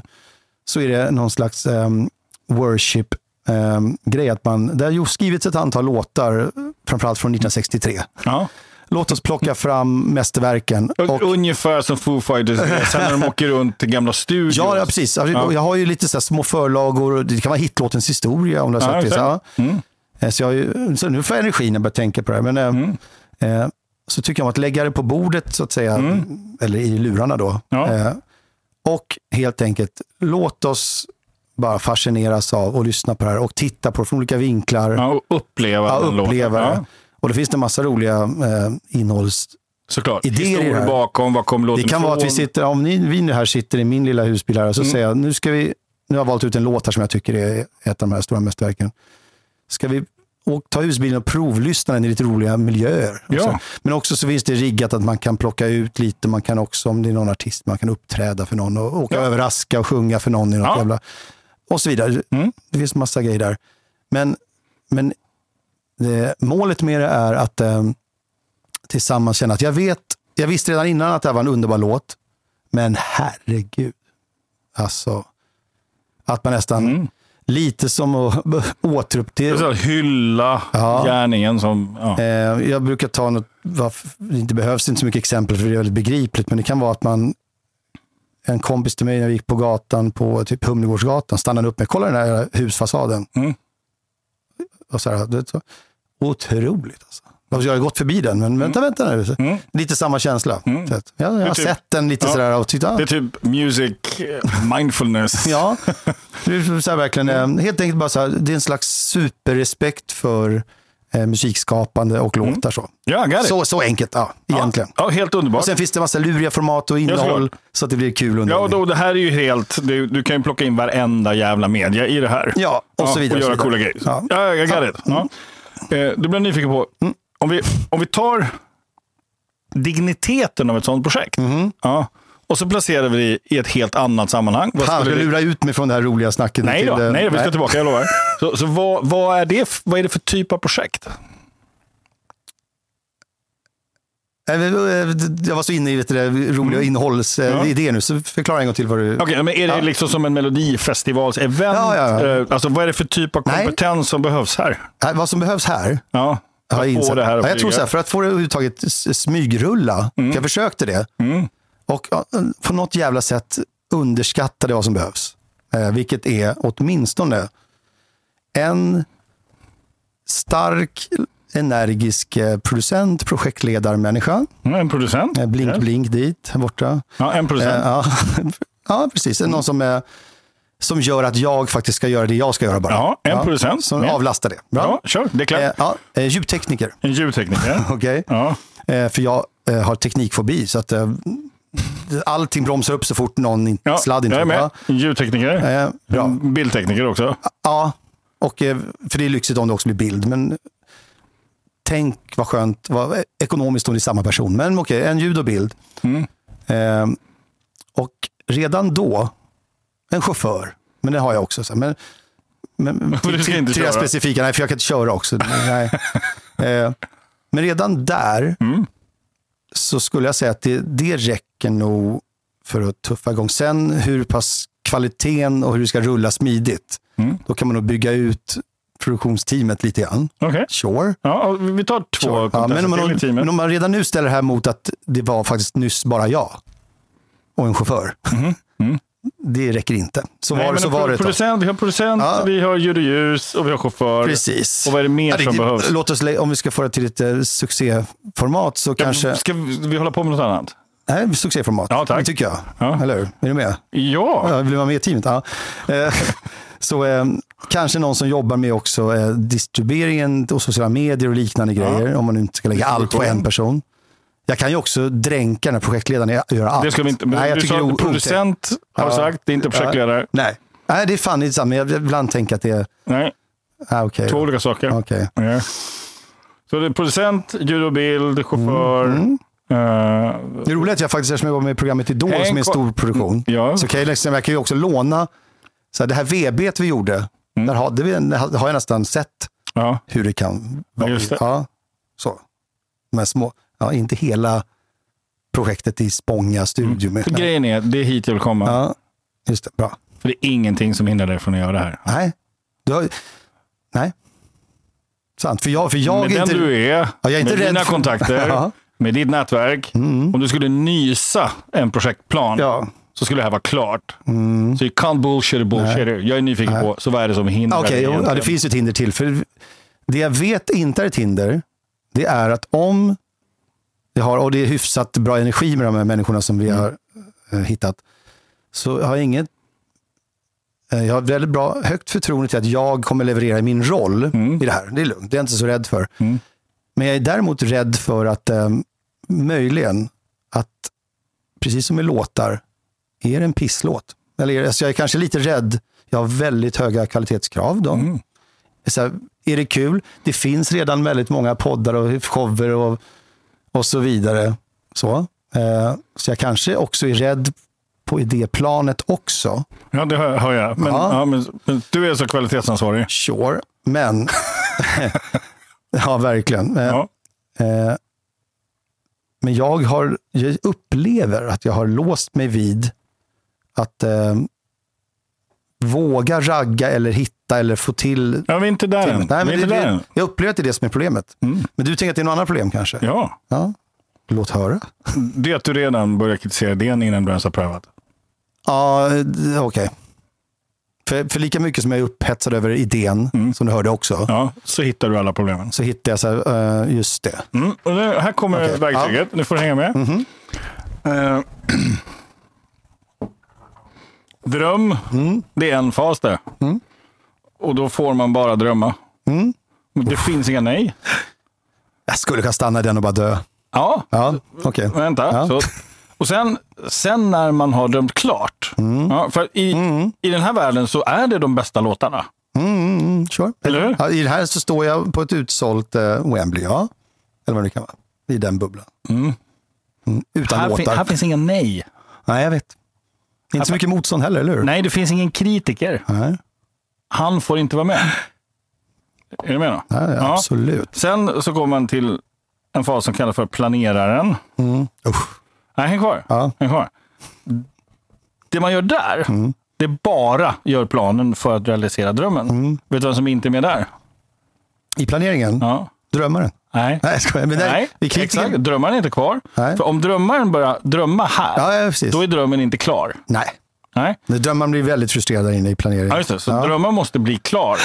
så är det någon slags um, worship-grej. att man, det har ju skrivits ett antal låtar, framförallt från 1963. Ja. Låt oss plocka fram mästerverken. Och, Ungefär som Foo Fighters sen när de åker runt till gamla studios. ja, ja, precis. Alltså, Ja. Jag har ju lite så små förlagor. Det kan vara hitlåtens historia om du har Ja, det. Så, ja. exakt. Mm. Eh, Så, jag, så nu får jag energi när jag börjar tänka på det här. Men, eh, Mm. eh, så tycker jag om att lägga det på bordet, så att säga, eller i lurarna då. Mm. Eh, och helt enkelt, låt oss bara fascineras av och lyssna på det här och titta på det från olika vinklar. Ja, och uppleva Ja, uppleva det. Och det finns det en massa roliga eh, innehålls... såklart. Historier bakom, var kom låten Det kan vara att vi ifrån? sitter, om ni, vi nu här sitter i min lilla husbil här och så Mm. säger jag, nu ska vi, nu har jag valt ut en låt här som jag tycker är ett av de här stora mästerverken. Ska vi, och ta husbilen och provlyssna den i lite roliga miljöer. Ja. Så. Men också så finns det riggat att man kan plocka ut lite, man kan också, om det är någon artist, man kan uppträda för någon och åka Ja. och överraska och sjunga för någon i något Ja. jävla... Och så vidare. Mm. Det finns massa grejer där. Men, men det, målet med det är att eh, tillsammans känna att jag vet, jag visste redan innan att det här var en underbar låt, men herregud. Alltså, att man nästan, Mm. lite som att återupptäcka. Hylla Ja. gärningen som... Ja. Eh, jag brukar ta något, det inte behövs inte så mycket exempel för det är väldigt begripligt, men det kan vara att man, en kompis till mig när jag gick på gatan på typ Humlegårdsgatan stannade upp med, kolla den här husfasaden. Mm. Och så här, det, så, otroligt alltså. Jag har gått förbi den, men vänta, vänta nu. Mm. Lite samma känsla. Mm. Så att, ja, jag har typ- sett den lite Ja. sådär och tyckt, ah, Det är typ music, eh, mindfulness. Ja, det är så verkligen, eh, helt enkelt bara så här, det är en slags superrespekt för eh, musikskapande och låtar. Så. Ja, it. Så, så enkelt, ja, egentligen. Ja, helt underbart. Och sen finns det massa luriga format och innehåll så att det blir kul Ja, då, det här är ju helt, du, du kan ju plocka in varenda jävla media i det här. Ja, och så vidare, Och göra coola grejer. Ja. Ja, jag got it. Ja. Eh, Då blir nyfiken på, om, vi, om vi tar digniteten av ett sånt projekt. Mhm. Ja, och så placerar vi det i ett helt annat sammanhang. Vad Fan, ska det- lura ut mig från det här roliga snacket. Nej då, till, eh, nej, vi ska tillbaka, jag lovar. Så, så vad, vad, är det, vad är det för typ av projekt? Nej, eh, Jag var så inne i vet du, det roliga innehållsidéer nu, så förklara en gång till vad du... Okej, men är det Ja. liksom som en melodifestivalsevent? Ja, ja, ja. Eh, Alltså, vad är det för typ av Nej. kompetens som behövs här? Nej, Vad som behövs här, Ja, jag insett. det här ja, jag tror så här, för att få det överhuvudtaget smygrulla, för jag försökte det, Mm. Och ja, på något jävla sätt underskattade vad som behövs. Eh, vilket är åtminstone en stark, energisk eh, producent, projektledarmänniska. Mm, En producent? Eh, Blink, Ja. blink dit, borta. Ja, en producent. ja, ja, precis. Någon som, är, som gör att jag faktiskt ska göra det jag ska göra bara. Ja, en producent. Som Ja. avlastar det. Bra. Ja, kör. Det är klart. Eh, ja, ljudtekniker. En ljudtekniker. Okej. Ja. Eh, för jag eh, har teknikfobi. Så att, allting bromsar upp så fort någon in, Ja, sladd inte jag är med. Ljudtekniker. eh, bra. Bildtekniker också. Ja, och, eh, för det är lyxigt om det också blir bild. Men tänk vad skönt, vad ekonomiskt om det är samma person. Men okej, en ljud och bild. Mm. Eh, och redan då, en chaufför, men det har jag också. Så, men, men, till- inte till det köra. specifika, nej för jag kan inte köra också. nej. Eh, men redan där Mm. Så skulle jag säga att det, det räcker nog för att tuffa igång. Sen hur pass kvaliteten och hur det ska rulla smidigt, Mm. då kan man nog bygga ut produktionsteamet lite grann. Okej. Sure. Ja, vi tar två Sure. Ja, men, om man, men om man redan nu ställer det här mot att det var faktiskt nyss bara jag och en chaufför. Det räcker inte. Så. Nej, var, men så var det producent, vi har producent, Ja. vi har ljud och ljus och vi har chaufför. Precis. Och vad är det mer som det- behövs? Låt oss, om vi ska få det till ett eh, succéformat så kanske... Ska vi vi hålla på med något annat? Nej, succéformat. Ja, tack. Det tycker jag. Ja. Eller hur? Är du med? Ja. Ja, vill du vara med i teamet? Ja. Eh, Så eh, kanske någon som jobbar med också eh, distribueringen och sociala medier och liknande grejer. Om man inte ska lägga allt på en person. Jag kan ju också dränka den här projektledaren att göra allt. Det ska vi inte. Men Nej, jag du tycker sa det o- producent har Ja. sagt, det är inte projektledare. Nej. Nej, det är fan inte. Men jag ibland tänka att det är... Nej, Ah, okej. två olika saker. Okej. Ja. Så det är producent, ljud och bild, chaufför. Mm. eh, Det är roligt att jag faktiskt, eftersom jag var med i programmet Idol som är en stor och- produktion, ja. så kan jag, liksom, jag kan ju också låna, så här, det här VB vi gjorde, Mm. där, vi, där har jag nästan sett ja. hur det kan vara. just det. Ja, så. De här små, ja, inte hela projektet i Spånga studio. För grejen är, det är hit jag vill komma. ja, just det, bra. För det är ingenting som hindrar dig från att göra det här. Nej, du har, nej. Sant, för jag, för jag med är den inte... du är, Ja, jag är inte med dina för- kontakter, Ja. med ditt nätverk. Mm. Om du skulle nysa en projektplan Ja. så skulle det här vara klart. Mm. Så you can't bullshit bullshit. Jag är nyfiken Nej. på, så vad är det som hindrar dig jo, ja, det finns ett hinder till. För det jag vet inte är ett hinder, det är att om jag har, och det är hyfsat bra energi med de här människorna som vi har eh, hittat, så har jag inget eh, jag har väldigt bra, högt förtroende till att jag kommer leverera min roll Mm. i det här. Det är lugnt, det är jag inte så rädd för. Mm. Men jag är däremot rädd för att eh, möjligen att, precis som med låtar, är det en pisslåt? Eller det, alltså jag är kanske lite rädd, jag har väldigt höga kvalitetskrav. Då. Mm. Så här, Är det kul? Det finns redan väldigt många poddar och shower och, och så vidare. Så. Eh, så jag kanske också är rädd på idéplanet också. Ja, det hör, jag. Men, Ja. ja. men, men du är så kvalitetsansvarig. Sure, men... ja, verkligen. Eh, Ja. eh, men jag, har, jag upplever att jag har låst mig vid att våga ragga eller hitta eller få till ja, vi är inte där än. Nej, men inte det, där än. det, jag upplever att det är det som är problemet. Men du tänker att det är något annat problem kanske? Ja, Ja. Låt höra. det är att du redan börjar kritisera idén innan du ens har prövat. Ja, d- okej. För, för lika mycket som jag är upphetsad över idén, som du hörde också, Ja, så hittar du alla problemen. så hittar jag så här, eh, just det. Mm. Och nu, här kommer Mhm. verktyget. Nu får du hänga med. Eh, dröm, Mm. det är en fas det. Och då får man bara drömma. Mm. Det finns inga nej. Jag skulle kunna stanna i den och bara dö. Ja, Ja, okej. vänta. Ja. Så, och sen, sen när man har drömt klart. Mm. Ja, för i, I den här världen så är det de bästa låtarna. Mm, mm, sure. Eller hur? Ja, I det här så står jag på ett utsålt eh, Wembley, ja. Eller vad det kan vara. I den bubblan. Mm, Utan Här, fin, låtar. här finns inga nej. Nej, jag vet. Inte så mycket motstånd heller, eller hur? Nej, det finns ingen kritiker. Nej. Han får inte vara med. Är du med då? Nej, Ja. Absolut. Sen så går man till en fas som kallas för planeraren. Mm. Usch. Nej, häng kvar. Ja. Häng kvar. Det man gör där, det bara gör planen för att realisera drömmen. Vet du vem som inte är med där? I planeringen, Ja. drömmaren. Nej. Nej, jag. Men Nej, vi exakt. Drömmaren är inte kvar. Nej. För om drömmaren börjar drömma här, Ja, ja, då är drömmen inte klar. Nej, Nej. Men drömmaren blir väldigt frustrerad där inne i planeringen. Ja, just det. Så Ja. drömmaren måste bli klar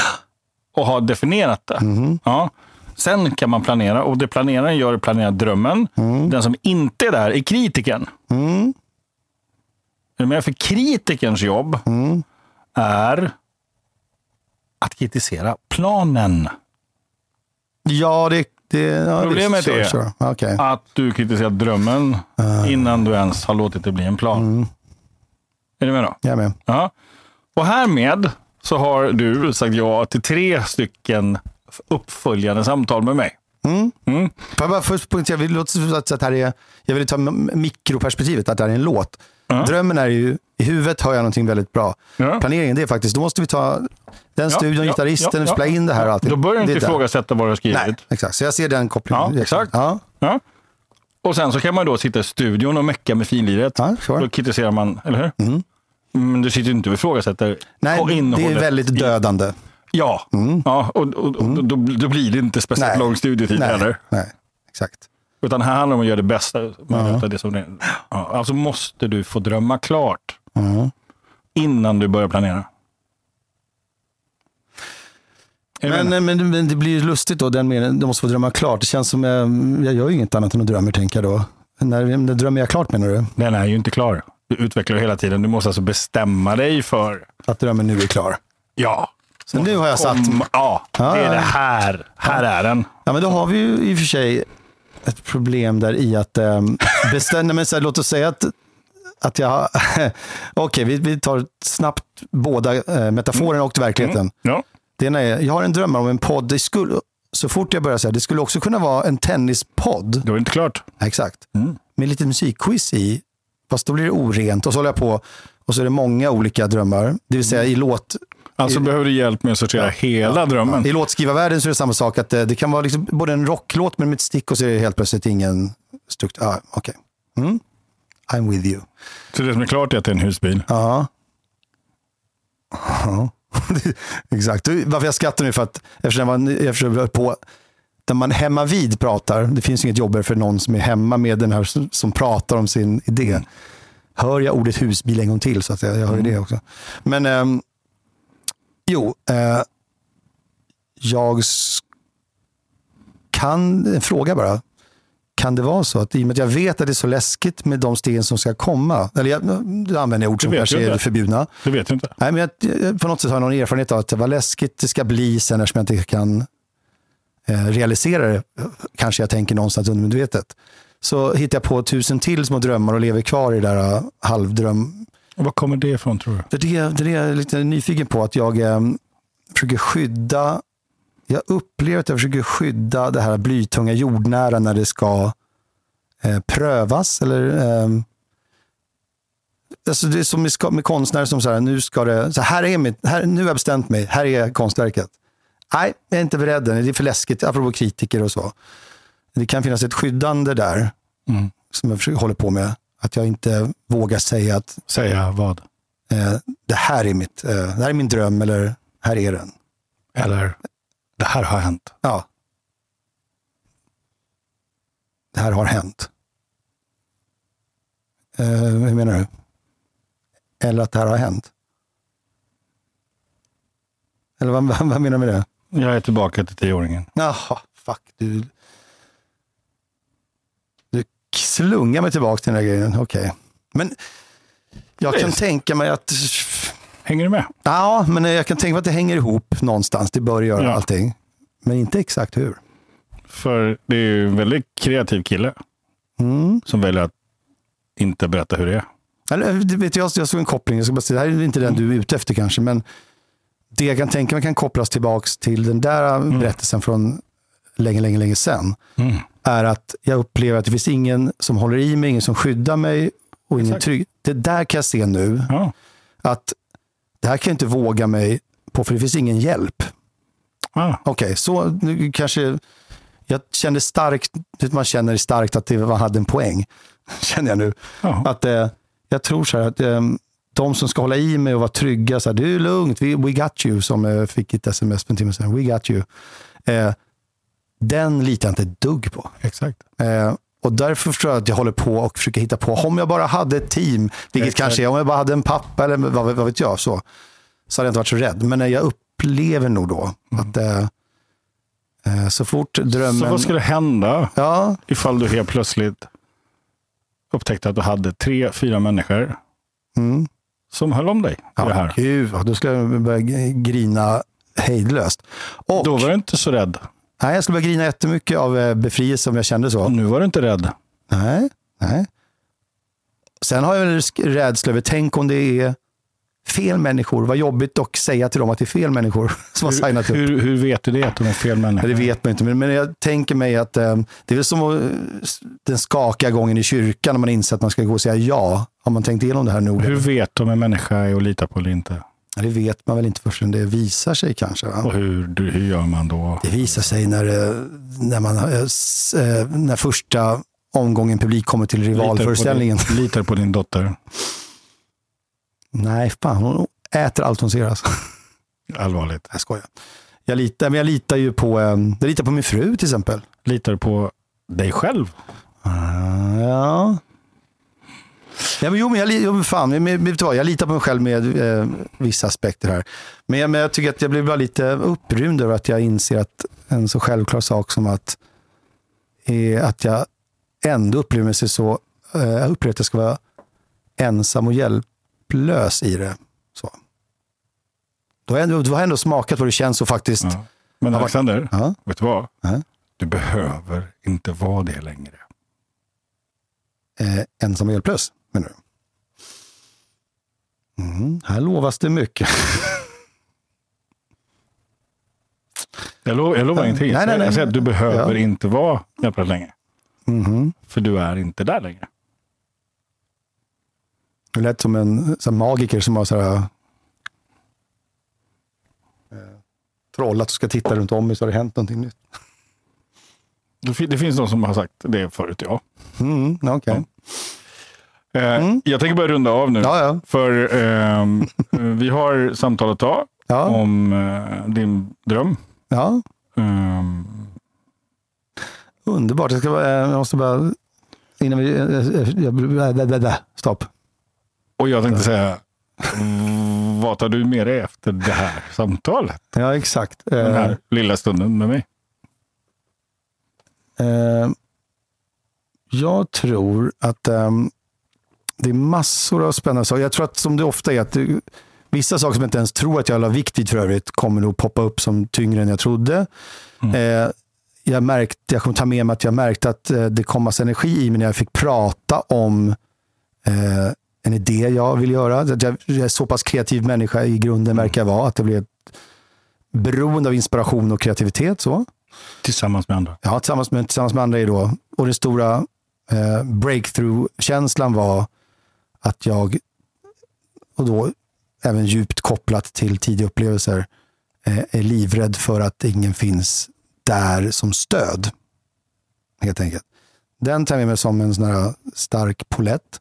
och ha definierat det. Mhm. Ja. Sen kan man planera och det planeraren gör är att planera drömmen. Mm. Den som inte är där är kritiken. Du med? För kritikerns jobb Mm. är att kritisera planen. Ja, det... det ja, Problemet det, är- sure, sure. Okej. Att du kritiserar drömmen Ah. innan du ens har låtit det bli en plan. Mm. Är du med då? Jag är med. Ja. Och härmed så har du sagt ja till tre stycken uppföljande samtal med mig. Får jag bara först poängtera, låter som att det här är, jag vill ta mikroperspektivet, att det här är en låt. Ja. Drömmen är ju, i huvudet hör jag någonting väldigt bra. Ja. Planeringen, det är faktiskt, då måste vi ta den studion, ja, gitarristen, ja, ja. spela in det här och allting. Då börjar du inte ifrågasätta vad du har skrivit. Nej, exakt. Så jag ser den kopplingen. Ja, exakt. Ja, Ja. Och sen så kan man då sitta i studion och mecka med finliret. Ja, sure. Då kritiserar man, eller hur? Men du sitter ju inte och ifrågasätter Nej, det är väldigt dödande. Ja, ja och, och, och då, då blir det inte speciellt Nej. lång studietid Nej, heller. nej, exakt. Utan här handlar det om att göra det bästa av det som det. Ja, alltså måste du få drömma klart innan du börjar planera. Men, men, men det blir ju lustigt då, den meningen, du måste få drömma klart. Det känns som, eh, jag gör ju inget annat än att drömma, tänker jag då. När, när drömmer jag klart menar du? Den är ju inte klar. Du utvecklar hela tiden. Du måste alltså bestämma dig för, Att drömmen nu är klar. ja. Så nu har jag satt... Om, ja, det Ja, är ja. det här. Här är den. Ja, men då har vi ju i och för sig ett problem där i att um, bestämma, här, låt oss säga att, att jag, okej, vi, vi tar snabbt båda eh, metaforerna och verkligheten. Ja. Det ena är, jag har en dröm om en podd, det skulle, så fort jag börjar säga, det skulle också kunna vara en tennispodd, Det var inte klart. Exakt, med lite musikquiz i, fast då blir det orent. Och så håller jag på, och så är det många olika drömmar, det vill säga i låt, Alltså behöver du hjälp med att sortera hela drömmen. I låtskrivarvärlden så är det samma sak, att eh, det kan vara liksom både en rocklåt men med ett stick och så är det helt plötsligt ingen struktur. Ah, Okej. Mm. I'm with you. Så det som är klart är att det är en husbil. Ja. Ja. Exakt. Varför jag skrattar nu för att eftersom jag var, eftersom jag på där man hemma vid pratar, det finns inget jobbigare för någon som är hemma med den här som, som pratar om sin idé. Hör jag ordet husbil en gång till så att jag, jag hör det också. Men ehm, jo, eh, jag kan, en fråga bara. Kan det vara så att i och med att jag vet att det är så läskigt med de stegen som ska komma, eller jag, nu använder jag ord som kanske är förbjudna. Det vet du inte. Nej, men jag, jag, på något sätt har jag någon erfarenhet av att vad läskigt det ska bli sen eftersom jag inte kan eh, realisera det. Kanske jag tänker någonstans undermedvetet. Så hittar jag på tusen till små drömmar och lever kvar i det där eh, halvdröm. Och var kommer det ifrån tror du? Det är det, det är jag lite nyfiken på, att jag eh, försöker skydda jag upplever att jag försöker skydda det här blytunga jordnära när det ska eh, prövas. Eller, eh, alltså det är som med, med konstnärer som här, nu ska det, så här är mitt, här, nu har jag bestämt mig, här är konstverket. Nej, jag är inte beredd än, det är för läskigt, apropå kritiker och så. Det kan finnas ett skyddande där, Mm. som jag försöker, håller på med. Att jag inte vågar säga att Säga vad? eh, det, här är mitt, eh, det här är min dröm, eller här är den. Eller, det här har hänt. Ja. Det här har hänt. Eh, hur menar du? Eller att det här har hänt? Eller vad, vad, vad menar du med det? Jag är tillbaka till tioåringen. Jaha, fuck. Du, slungar mig tillbaka till den där grejen. Okej. Men jag kan tänka mig att... Hänger du med? Ja, men jag kan tänka mig att det hänger ihop någonstans. Det bör göra Ja. allting. Men inte exakt hur. För det är ju en väldigt kreativ kille Mm. som väljer att inte berätta hur det är. Eller, vet, jag, jag såg en koppling, jag ska bara säga, det här är inte den du är ute efter kanske, men det jag kan tänka mig kan kopplas tillbaks till den där berättelsen från länge, länge, länge sedan, Mm. Är att jag upplever att det finns ingen som håller i mig, ingen som skyddar mig och ingen trygg. Det där kan jag se nu, Ja. att det här kan jag inte våga mig på, för det finns ingen hjälp. Ah. Okej, så nu kanske, jag kände starkt, man känner starkt att det var- hade en poäng, känner jag nu. Ja. Att eh, jag tror så här att eh, de som ska hålla i mig och vara trygga, så här, det är lugnt, we, we got you, som eh, fick ett sms för en timme sedan, we got you. Eh, den litar jag inte ett dugg på. Exakt. Eh, och därför tror jag att jag håller på och försöker hitta på, om jag bara hade ett team, vilket Exakt. kanske är, om jag bara hade en pappa eller vad, vad vet jag, så, så hade jag inte varit så rädd. Men jag upplever nog då att eh, eh, så fort drömmen... Mm. Så vad skulle hända Ja, ifall du helt plötsligt upptäckte att du hade tre, fyra människor mm. som höll om dig i det ja här? gud, ja, då skulle jag börja grina hejdlöst. Och, Då var du inte så rädd. Nej, jag skulle börja grina jättemycket av eh, befrielse om jag kände så. Nu var du inte rädd. Nej, nej. Sen har jag en rädsla över, tänk om det är fel människor. Vad jobbigt att säga till dem att det är fel människor som har signat upp. Hur, hur vet du det, att de är fel människor? Det vet man inte, men, men jag tänker mig att eh, det är väl som att, eh, den skakiga gången i kyrkan när man inser att man ska gå och säga ja. Har man tänkt igenom det här nog? Hur vet de en människa är att lita på eller inte? Det vet man väl inte förrän det visar sig kanske. Va? Och hur, hur gör man då? Det visar sig när, eh, när, man, eh, eh, när första omgången publik kommer till rivalföreställningen. Litar på din, litar på din dotter. Nej, fan, hon äter allt hon ser. Alltså. Allvarligt. Jag skojar. Jag litar, men jag litar ju på, jag litar på min fru till exempel. Litar du på dig själv? Ah, ja. Ja, men jo, men jag, jo, fan, men, men, vet du vad, jag litar på mig själv med eh, vissa aspekter här. Men jag, men jag tycker att jag blir bara lite upprymd över att jag inser att en så självklar sak som att, är att jag ändå upplever mig så, eh, jag upplever att jag ska vara ensam och hjälplös i det. Så. Då har ändå, du har ändå smakat vad det känns att faktiskt, ja. Men Alexander, Ja. vet du vad? Ja. Du behöver inte vara det längre. eh, ensam och hjälplös, menar du? Mm, här lovas det mycket. Jag, lo, jag lovar Ja. ingenting. Nej, nej, nej. Jag säger att du behöver Ja. inte vara hjälplös längre. Mhm. För du är inte där längre. Det lät som en här, magiker som har så här, eh, trollat och ska titta runt om mig så har det hänt någonting nytt. Det fin- Det finns någon som har sagt det förut, ja. Mm, Okej. Eh, Mm. Jag tänker börja runda av nu. Ja, ja. För ehm, vi har samtal att ta Ja, om eh, din dröm. ja. Ehm, Underbart. Jag, ska, bara- eh, jag måste bara... Innan vi... eh, eh, jag-. Stopp. och jag tänkte säga, vad tar du med dig efter det här samtalet? Ja, exakt. Den Eh, här lilla stunden med mig. Eh, jag tror att ehm, det är massor av spännande saker. Jag tror att som det ofta är, att det, vissa saker som jag inte ens tror att jag la vikt vid för övrigt kommer nog poppa upp som tyngre än jag trodde. Eh, jag, märkte, jag kommer ta med mig att jag märkte att eh, det kom massa energi i mig när jag fick prata om eh, en idé jag vill göra. Att jag, jag är så pass kreativ människa i grunden verkar jag vara, att det blev beroende av inspiration och kreativitet. Så. Tillsammans med andra. Ja, tillsammans med, tillsammans med andra är då. Och den stora eh, breakthrough-känslan var att jag, och då även djupt kopplat till tidiga upplevelser, eh, är livrädd för att ingen finns där som stöd. Helt enkelt. Den tar jag med mig som en sån här stark polett.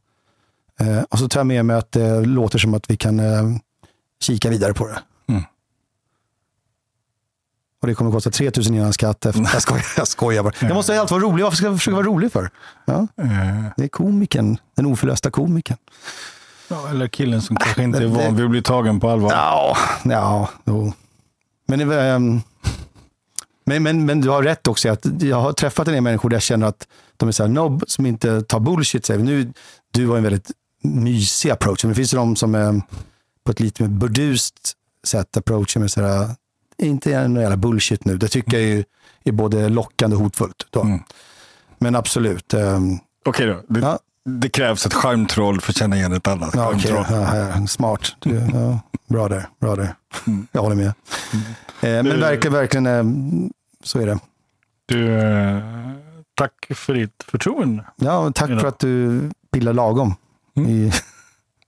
Eh, och så tar jag med mig att det låter som att vi kan eh, kika vidare på det. Och det kommer att kosta 3000 innan skatt. Efter. Jag skojar, jag skojar bara. Jag måste alltid vara rolig. Varför ska jag försöka vara rolig för? Ja, Eh, det är komikern, den oförlösta komikern. ja, eller killen som kanske inte är det- van vid att bli tagen på allvar. Ja, ja jo. Men, ehm, men, men, men du har rätt också att jag har träffat en del människor där jag känner att de är så här nobb som inte tar bullshit. Säger nu, du har en väldigt mysig approach, men det finns ju de som är på ett lite mer burdust sätt approachar med så här, inte någon jävla bullshit nu. Det tycker jag är, är både lockande och hotfullt. Då. Mm. Men absolut. ehm, Okej då. Det, Ja. det krävs ett charmtroll för att känna igen ett annat Ja, ja, smart. Du, bra där. Bra där. Jag håller med. Eh, men Du- verkligen, verkligen eh, så är det. Du, eh, tack för ditt förtroende. Ja, tack för att du pillar lagom Mm. i,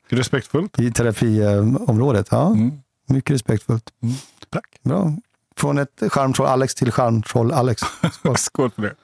Respektfullt. i terapiområdet. Ja, Mm. mycket respektfullt. Tack. Bra. Från ett charmtroll Alex till charmtroll Alex. Skål för det.